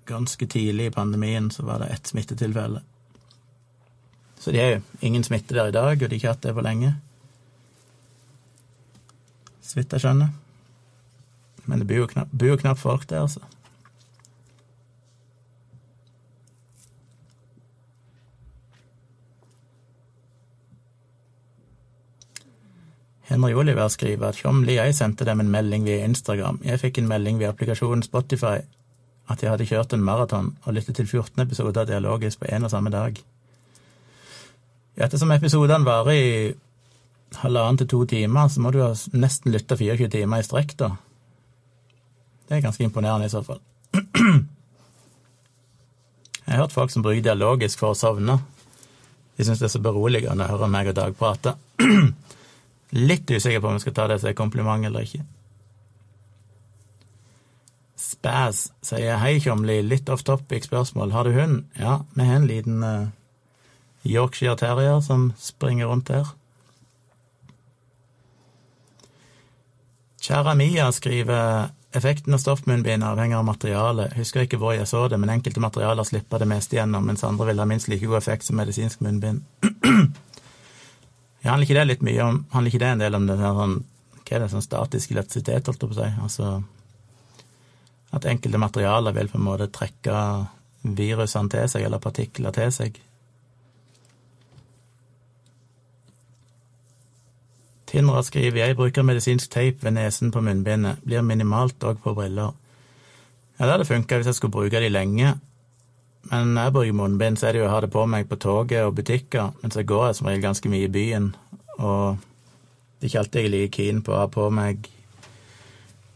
Ganske tidlig i pandemien så var det ett smittetilfelle. Så det er jo ingen smitte der i dag, og de har ikke hatt det på lenge. Så vidt jeg skjønner. Men det bor jo knapt, folk der, altså. Henry Oliver skriver at Tjomli, jeg sendte dem en melding via Instagram. Jeg fikk en melding via applikasjonen Spotify at jeg hadde kjørt en maraton og lyttet til 14 episoder Dialogisk på en og samme dag. Ettersom episodene varer i halvannen til to timer, så må du nesten lytta 24 timer i strekk, da. Det er ganske imponerende i så fall. <clears throat> Jeg har hørt folk som bruker dialogisk for å sovne. De syns det er så beroligende å høre meg og Dag prate. <clears throat> Litt usikker på om jeg skal ta det som en kompliment eller ikke. Spaz sier hei, Tjomli, litt off topic spørsmål. Har du hund? Ja, vi har en liten uh, Yorkshire terrier som springer rundt her. Kjære Mia skriver effekten av stoffmunnbind avhenger av materialet. Husker ikke hvor jeg så det, men enkelte materialer slipper det meste gjennom, mens andre vil ha minst like god effekt som medisinsk munnbind. Jeg handler ikke det litt mye om Handler ikke det en del om det her sånn Hva er det, sånn statisk elektrisitet, holdt jeg på å si? Altså at enkelte materialer vil på en måte trekke virusene til seg, eller partikler til seg. Tindra skriver jeg bruker medisinsk teip ved nesen på munnbindet, blir minimalt òg på briller. Ja, det hadde funka hvis jeg skulle bruke de lenge, men når jeg bruker munnbind, så er det jo å ha det på meg på toget og butikker, men så går jeg som regel ganske mye i byen, og det er ikke alltid jeg er like keen på å ha på meg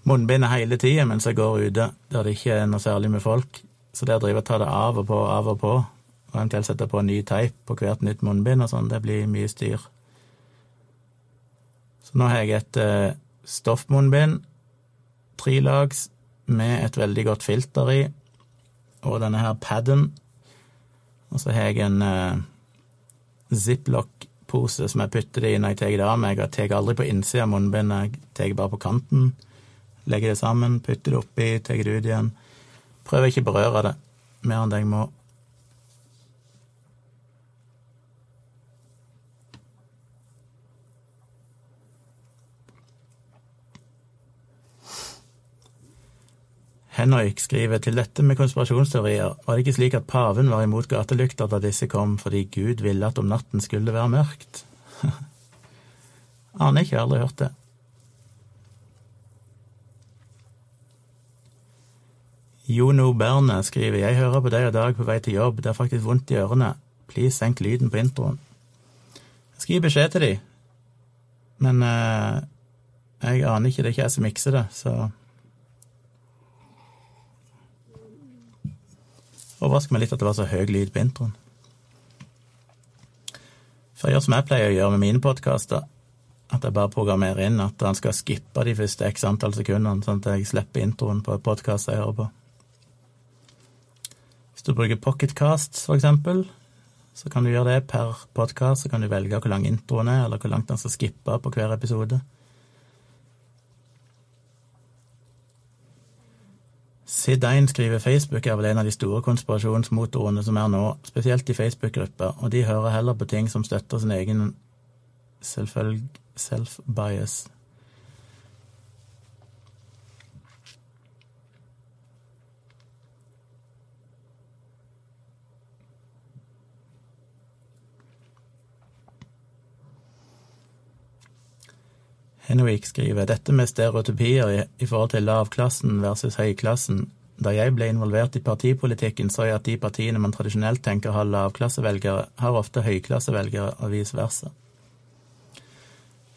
munnbindet hele tida mens jeg går ute der det ikke er noe særlig med folk, så det å drive og ta det av og på, av og på, og eventuelt sette på ny teip på hvert nytt munnbind og sånn, det blir mye styr. Så nå har jeg et eh, stoffmunnbind, trelags, med et veldig godt filter i, og denne her paden. Og så har jeg en eh, ziplock-pose som jeg putter det i når jeg tar det av meg. Jeg tar aldri på innsida av munnbindet, jeg tar bare på kanten. Legger det sammen, putter det oppi, tar det ut igjen. Prøver ikke å berøre det mer enn det jeg må. Henrik skriver til dette med konspirasjonsteorier, var det ikke slik at paven var imot gatelykter da disse kom fordi Gud ville at om natten skulle være mørkt? <laughs> Aner ikke, jeg har aldri hørt det. Jono Berne skriver jeg hører på deg og Dag på vei til jobb, det er faktisk vondt i ørene, please senk lyden på introen. Jeg skal gi beskjed til de, men eh, jeg aner ikke, det er ikke jeg som mikser det, så Overrasker meg litt at det var så høy lyd på introen. For jeg gjør som jeg pleier å gjøre med mine podkaster, at jeg bare programmerer inn at han skal skippe de første x antall sekundene, sånn at jeg slipper introen på podkast jeg hører på. Hvis du bruker Pocketcast, for eksempel, så kan du gjøre det per podkast. Så kan du velge hvor lang introen er, eller hvor langt den skal skippe på hver episode. Sidein skriver Facebook er vel en av de store konspirasjonsmotorene som er nå, spesielt i Facebook-grupper, og de hører heller på ting som støtter sin egen self-bias. Henrik skriver dette med stereotypier i, forhold til lavklassen versus høyklassen. Da jeg ble involvert i partipolitikken, så jeg at de partiene man tradisjonelt tenker har lavklassevelgere, har ofte høyklassevelgere, og vice versa.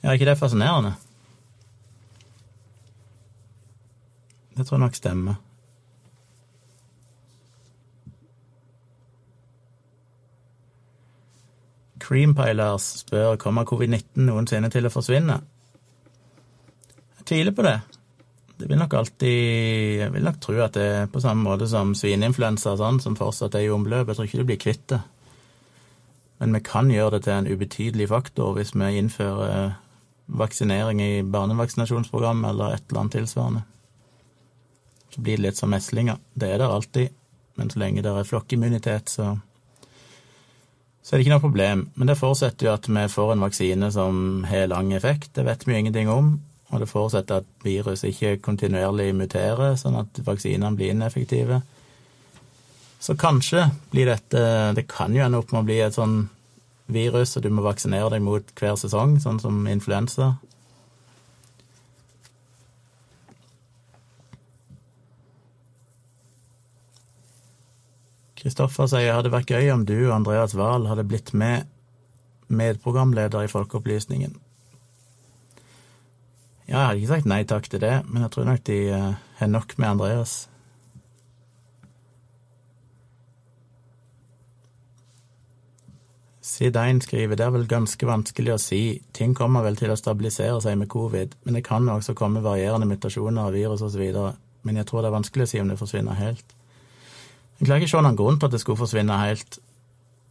Er ikke det fascinerende? Det tror jeg nok stemmer. Creampilers spør kommer covid-19 noensinne til å forsvinne tviler på det. det vil nok alltid Jeg vil nok tro at det er på samme måte som svineinfluensa og sånn, som fortsatt er i omløp. Jeg tror ikke du blir kvitt det. Men vi kan gjøre det til en ubetydelig faktor hvis vi innfører vaksinering i barnevaksinasjonsprogram eller et eller annet tilsvarende. Så blir det litt som meslinger. Det er der alltid, men så lenge det er flokkimmunitet, så så er det ikke noe problem. Men det forutsetter jo at vi får en vaksine som har lang effekt. Det vet vi jo ingenting om. Og det forutsetter at virus ikke kontinuerlig muterer, sånn at vaksinene blir ineffektive. Så kanskje blir dette Det kan jo ende opp med å bli et sånn virus, og du må vaksinere deg mot hver sesong, sånn som influensa. Kristoffer sier det hadde vært gøy om du og Andreas Wahl hadde blitt med medprogramleder i Folkeopplysningen. Ja, jeg hadde ikke sagt nei takk til det, men jeg tror nok de har nok med Andreas. Sidein skriver det er vel ganske vanskelig å si, ting kommer vel til å stabilisere seg med covid, men det kan også komme varierende mutasjoner av virus osv., men jeg tror det er vanskelig å si om det forsvinner helt. Jeg klarer ikke å se noen grunn til at det skulle forsvinne helt.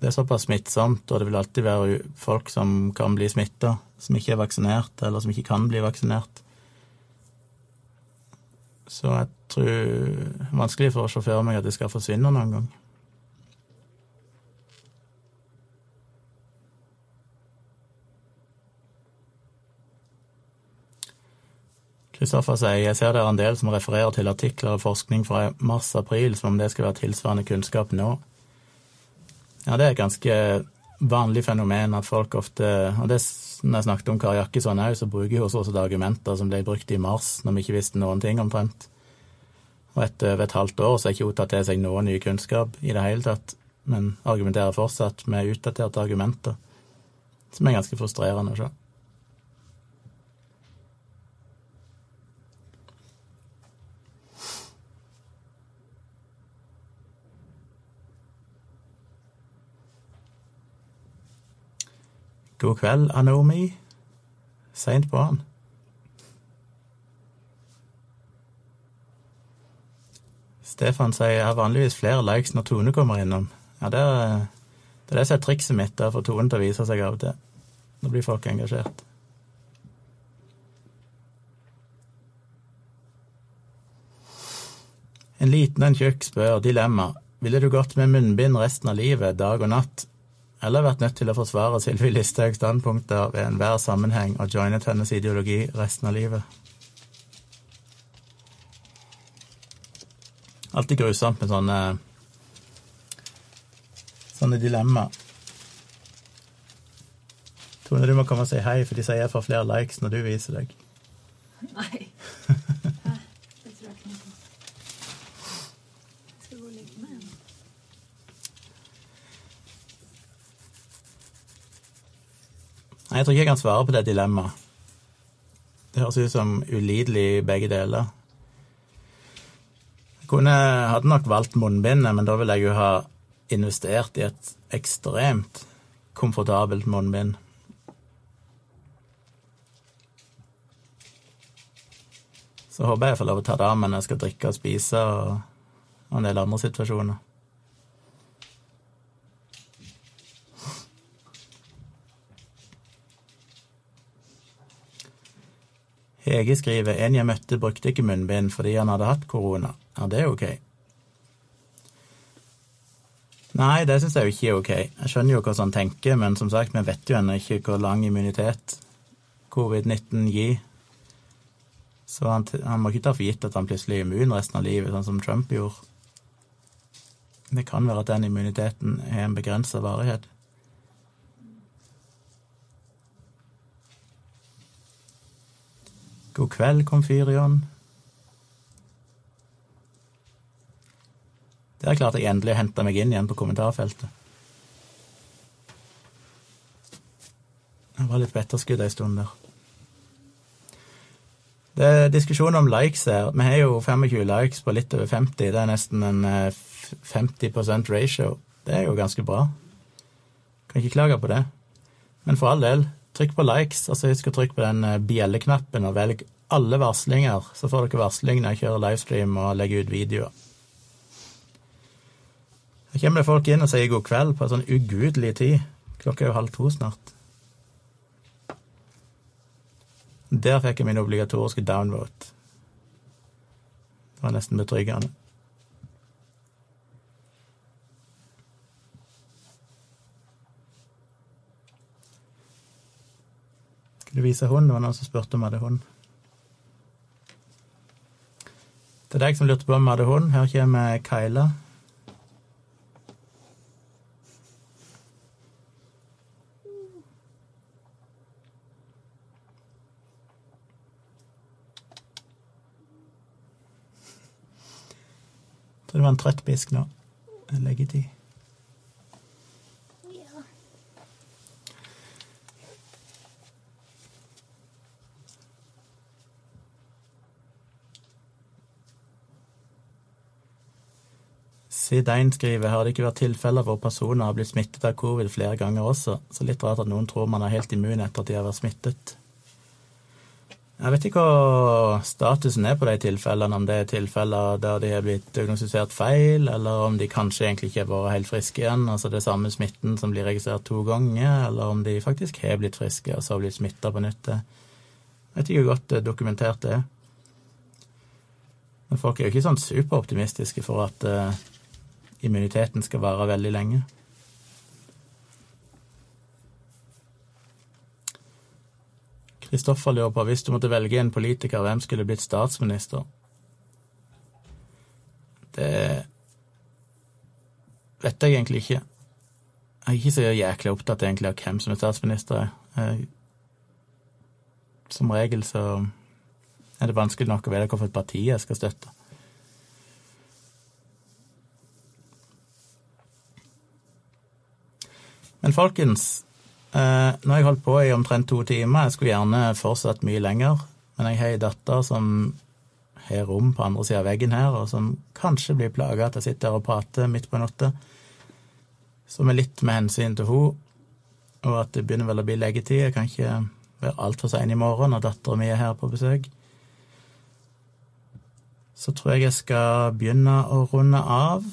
Det er såpass smittsomt, og det vil alltid være folk som kan bli smitta, som ikke er vaksinert, eller som ikke kan bli vaksinert. Så jeg tror det er vanskelig for å for meg at det skal forsvinne noen gang. Kristoffer sier jeg ser det er en del som refererer til artikler og forskning fra mars-april som om det skal være tilsvarende kunnskap nå. Ja, det er et ganske vanlig fenomen at folk ofte Og det når jeg snakket om Kari Jakkesson òg, så bruker hun også argumenter som ble brukt i mars, når vi ikke visste noen ting omtrent. Og etter over et halvt år så har ikke hun tatt til seg noe ny kunnskap i det hele tatt, men argumenterer fortsatt med utdaterte argumenter, som er ganske frustrerende å se. God kveld, Anomi. Seint på han. Stefan sier jeg har vanligvis flere likes når Tone kommer innom. Ja, det er det, er det som er trikset mitt, det er for Tone til å vise seg av og til. Da blir folk engasjert. En liten en tjukk spør dilemma. Ville du gått med munnbind resten av livet, dag og natt, eller vært nødt til å forsvare Sylvi Listhaugs standpunkter ved enhver sammenheng og joinet hennes ideologi resten av livet. Alltid grusomt med sånne sånne dilemmaer. Tone, du må komme og si hei, for de sier jeg får flere likes når du viser deg. Nei. <laughs> Det tror jeg ikke noe på. Jeg skal gå og legge meg. igjen. Nei, jeg tror ikke jeg kan svare på det dilemmaet. Det høres ut som ulidelig begge deler. Jeg kunne, hadde nok valgt munnbindet, men da ville jeg jo ha investert i et ekstremt komfortabelt munnbind. Så håper jeg får lov å ta det av meg når jeg skal drikke og spise og en del andre situasjoner. Hege skriver en jeg møtte brukte ikke munnbind fordi han hadde hatt korona. Er det ok. Nei, det syns jeg jo ikke er ok. Jeg skjønner jo hvordan han tenker, men som sagt, vi vet jo ennå ikke hvor lang immunitet covid-19 gir. Så han, han må ikke ta for gitt at han plutselig er immun resten av livet, sånn som Trump gjorde. Det kan være at den immuniteten har en begrensa varighet. God kveld, Komfyrion. Der klarte jeg endelig å hente meg inn igjen på kommentarfeltet. Jeg var litt på etterskudd ei stund der. Det er diskusjon om likes her. Vi har jo 25 likes på litt over 50. Det er nesten en eh, 50% ratio. Det er jo ganske bra. Kan ikke klage på det. Men for all del, trykk på likes, altså husk å trykke på den eh, bjelleknappen og velg alle varslinger, så får dere varsling når jeg kjører livestream og legger ut videoer. Så kommer det folk inn og sier god kveld på en sånn ugudelig tid. Klokka er jo halv to snart. Der fikk jeg min obligatoriske downvote. Det var nesten betryggende. Skal du vise hund? Det var noen som spurte om jeg hadde hund. Til deg som lurte på om jeg hadde hund, her kommer Kyla. Jeg tror det var en trøtt bisk nå. Leggetid. Sidein skriver har det ikke vært tilfeller hvor personer har blitt smittet av covid flere ganger også, så litt rart at noen tror man er helt immun etter at de har vært smittet. Jeg vet ikke hva statusen er på de tilfellene, om det er tilfeller der de har blitt diagnostisert feil, eller om de kanskje egentlig ikke har vært helt friske igjen, altså det samme smitten som blir registrert to ganger, eller om de faktisk har blitt friske og så har blitt smitta på nytt. Jeg vet ikke hvor godt dokumentert det er. Men folk er jo ikke sånn superoptimistiske for at uh, immuniteten skal vare veldig lenge. Kristoffer lurer på hvis du måtte velge en politiker, hvem skulle blitt statsminister? Det vet jeg egentlig ikke. Jeg er ikke så jæklig opptatt egentlig av hvem som er statsminister. Jeg, som regel så er det vanskelig nok å vite hvilket parti jeg skal støtte. Men folkens, eh, nå har jeg holdt på i omtrent to timer. Jeg skulle gjerne fortsatt mye lenger, men jeg har ei datter som har rom på andre sida av veggen her, og som kanskje blir plaga at jeg sitter her og prater midt på natta. Som er litt med hensyn til hun, og at det begynner vel å bli leggetid. Jeg kan ikke være altfor sein i morgen når dattera mi er her på besøk. Så tror jeg jeg skal begynne å runde av.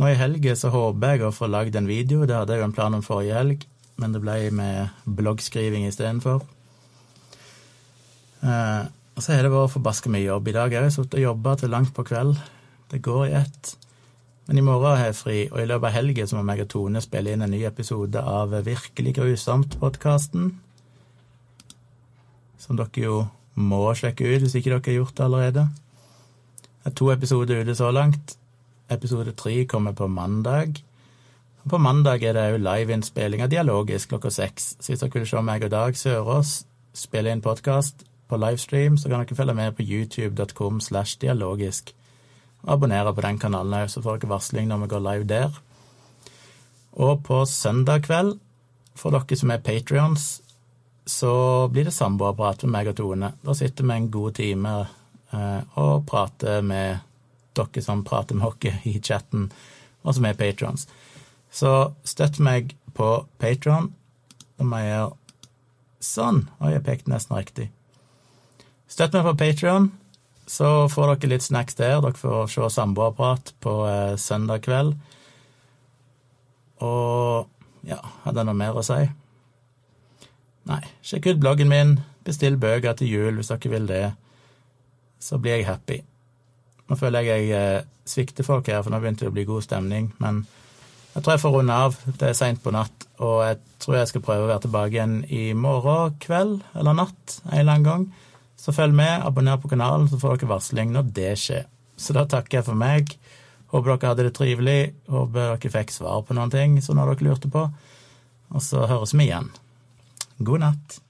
Nå i helga så håper jeg å få lagd en video. Det hadde jeg jo en plan om forrige helg, men det ble med bloggskriving istedenfor. Eh, og så har det vært forbaska mye jobb i dag. Jeg har sittet og jobba til langt på kveld. Det går i ett. Men i morgen har jeg fri, og i løpet av helga må meg og Tone spille inn en ny episode av Virkelig grusomt-podkasten. Som dere jo må sjekke ut hvis ikke dere har gjort det allerede. Det er to episoder ute så langt. Episode tre kommer på mandag. På mandag er det òg liveinnspilling av Dialogisk klokka seks. Så hvis dere vil se meg og Dag Sørås spille inn podkast på livestream, så kan dere følge med på youtube.com slash dialogisk. Og abonnere på den kanalen òg, så får dere varsling når vi går live der. Og på søndag kveld, for dere som er patrions, så blir det samboerprat med meg og Tone. Da sitter vi en god time eh, og prater med dere som prater med oss i chatten, og som er patrons. Så støtt meg på Patron. Da må jeg gjøre sånn. Oi, jeg pekte nesten riktig. Støtt meg på Patron, så får dere litt snacks der. Dere får se samboerprat på eh, søndag kveld. Og ja, hadde jeg noe mer å si? Nei, sjekk ut bloggen min, bestill bøker til jul hvis dere vil det. Så blir jeg happy. Nå føler jeg jeg eh, svikter folk her, for nå begynte det å bli god stemning. Men jeg tror jeg får runde av. Det er seint på natt, og jeg tror jeg skal prøve å være tilbake igjen i morgen kveld eller natt en eller annen gang. Så følg med, abonner på kanalen, så får dere varsling når det skjer. Så da takker jeg for meg. Håper dere hadde det trivelig. Håper dere fikk svar på noen ting som dere lurte på. Og så høres vi igjen. God natt.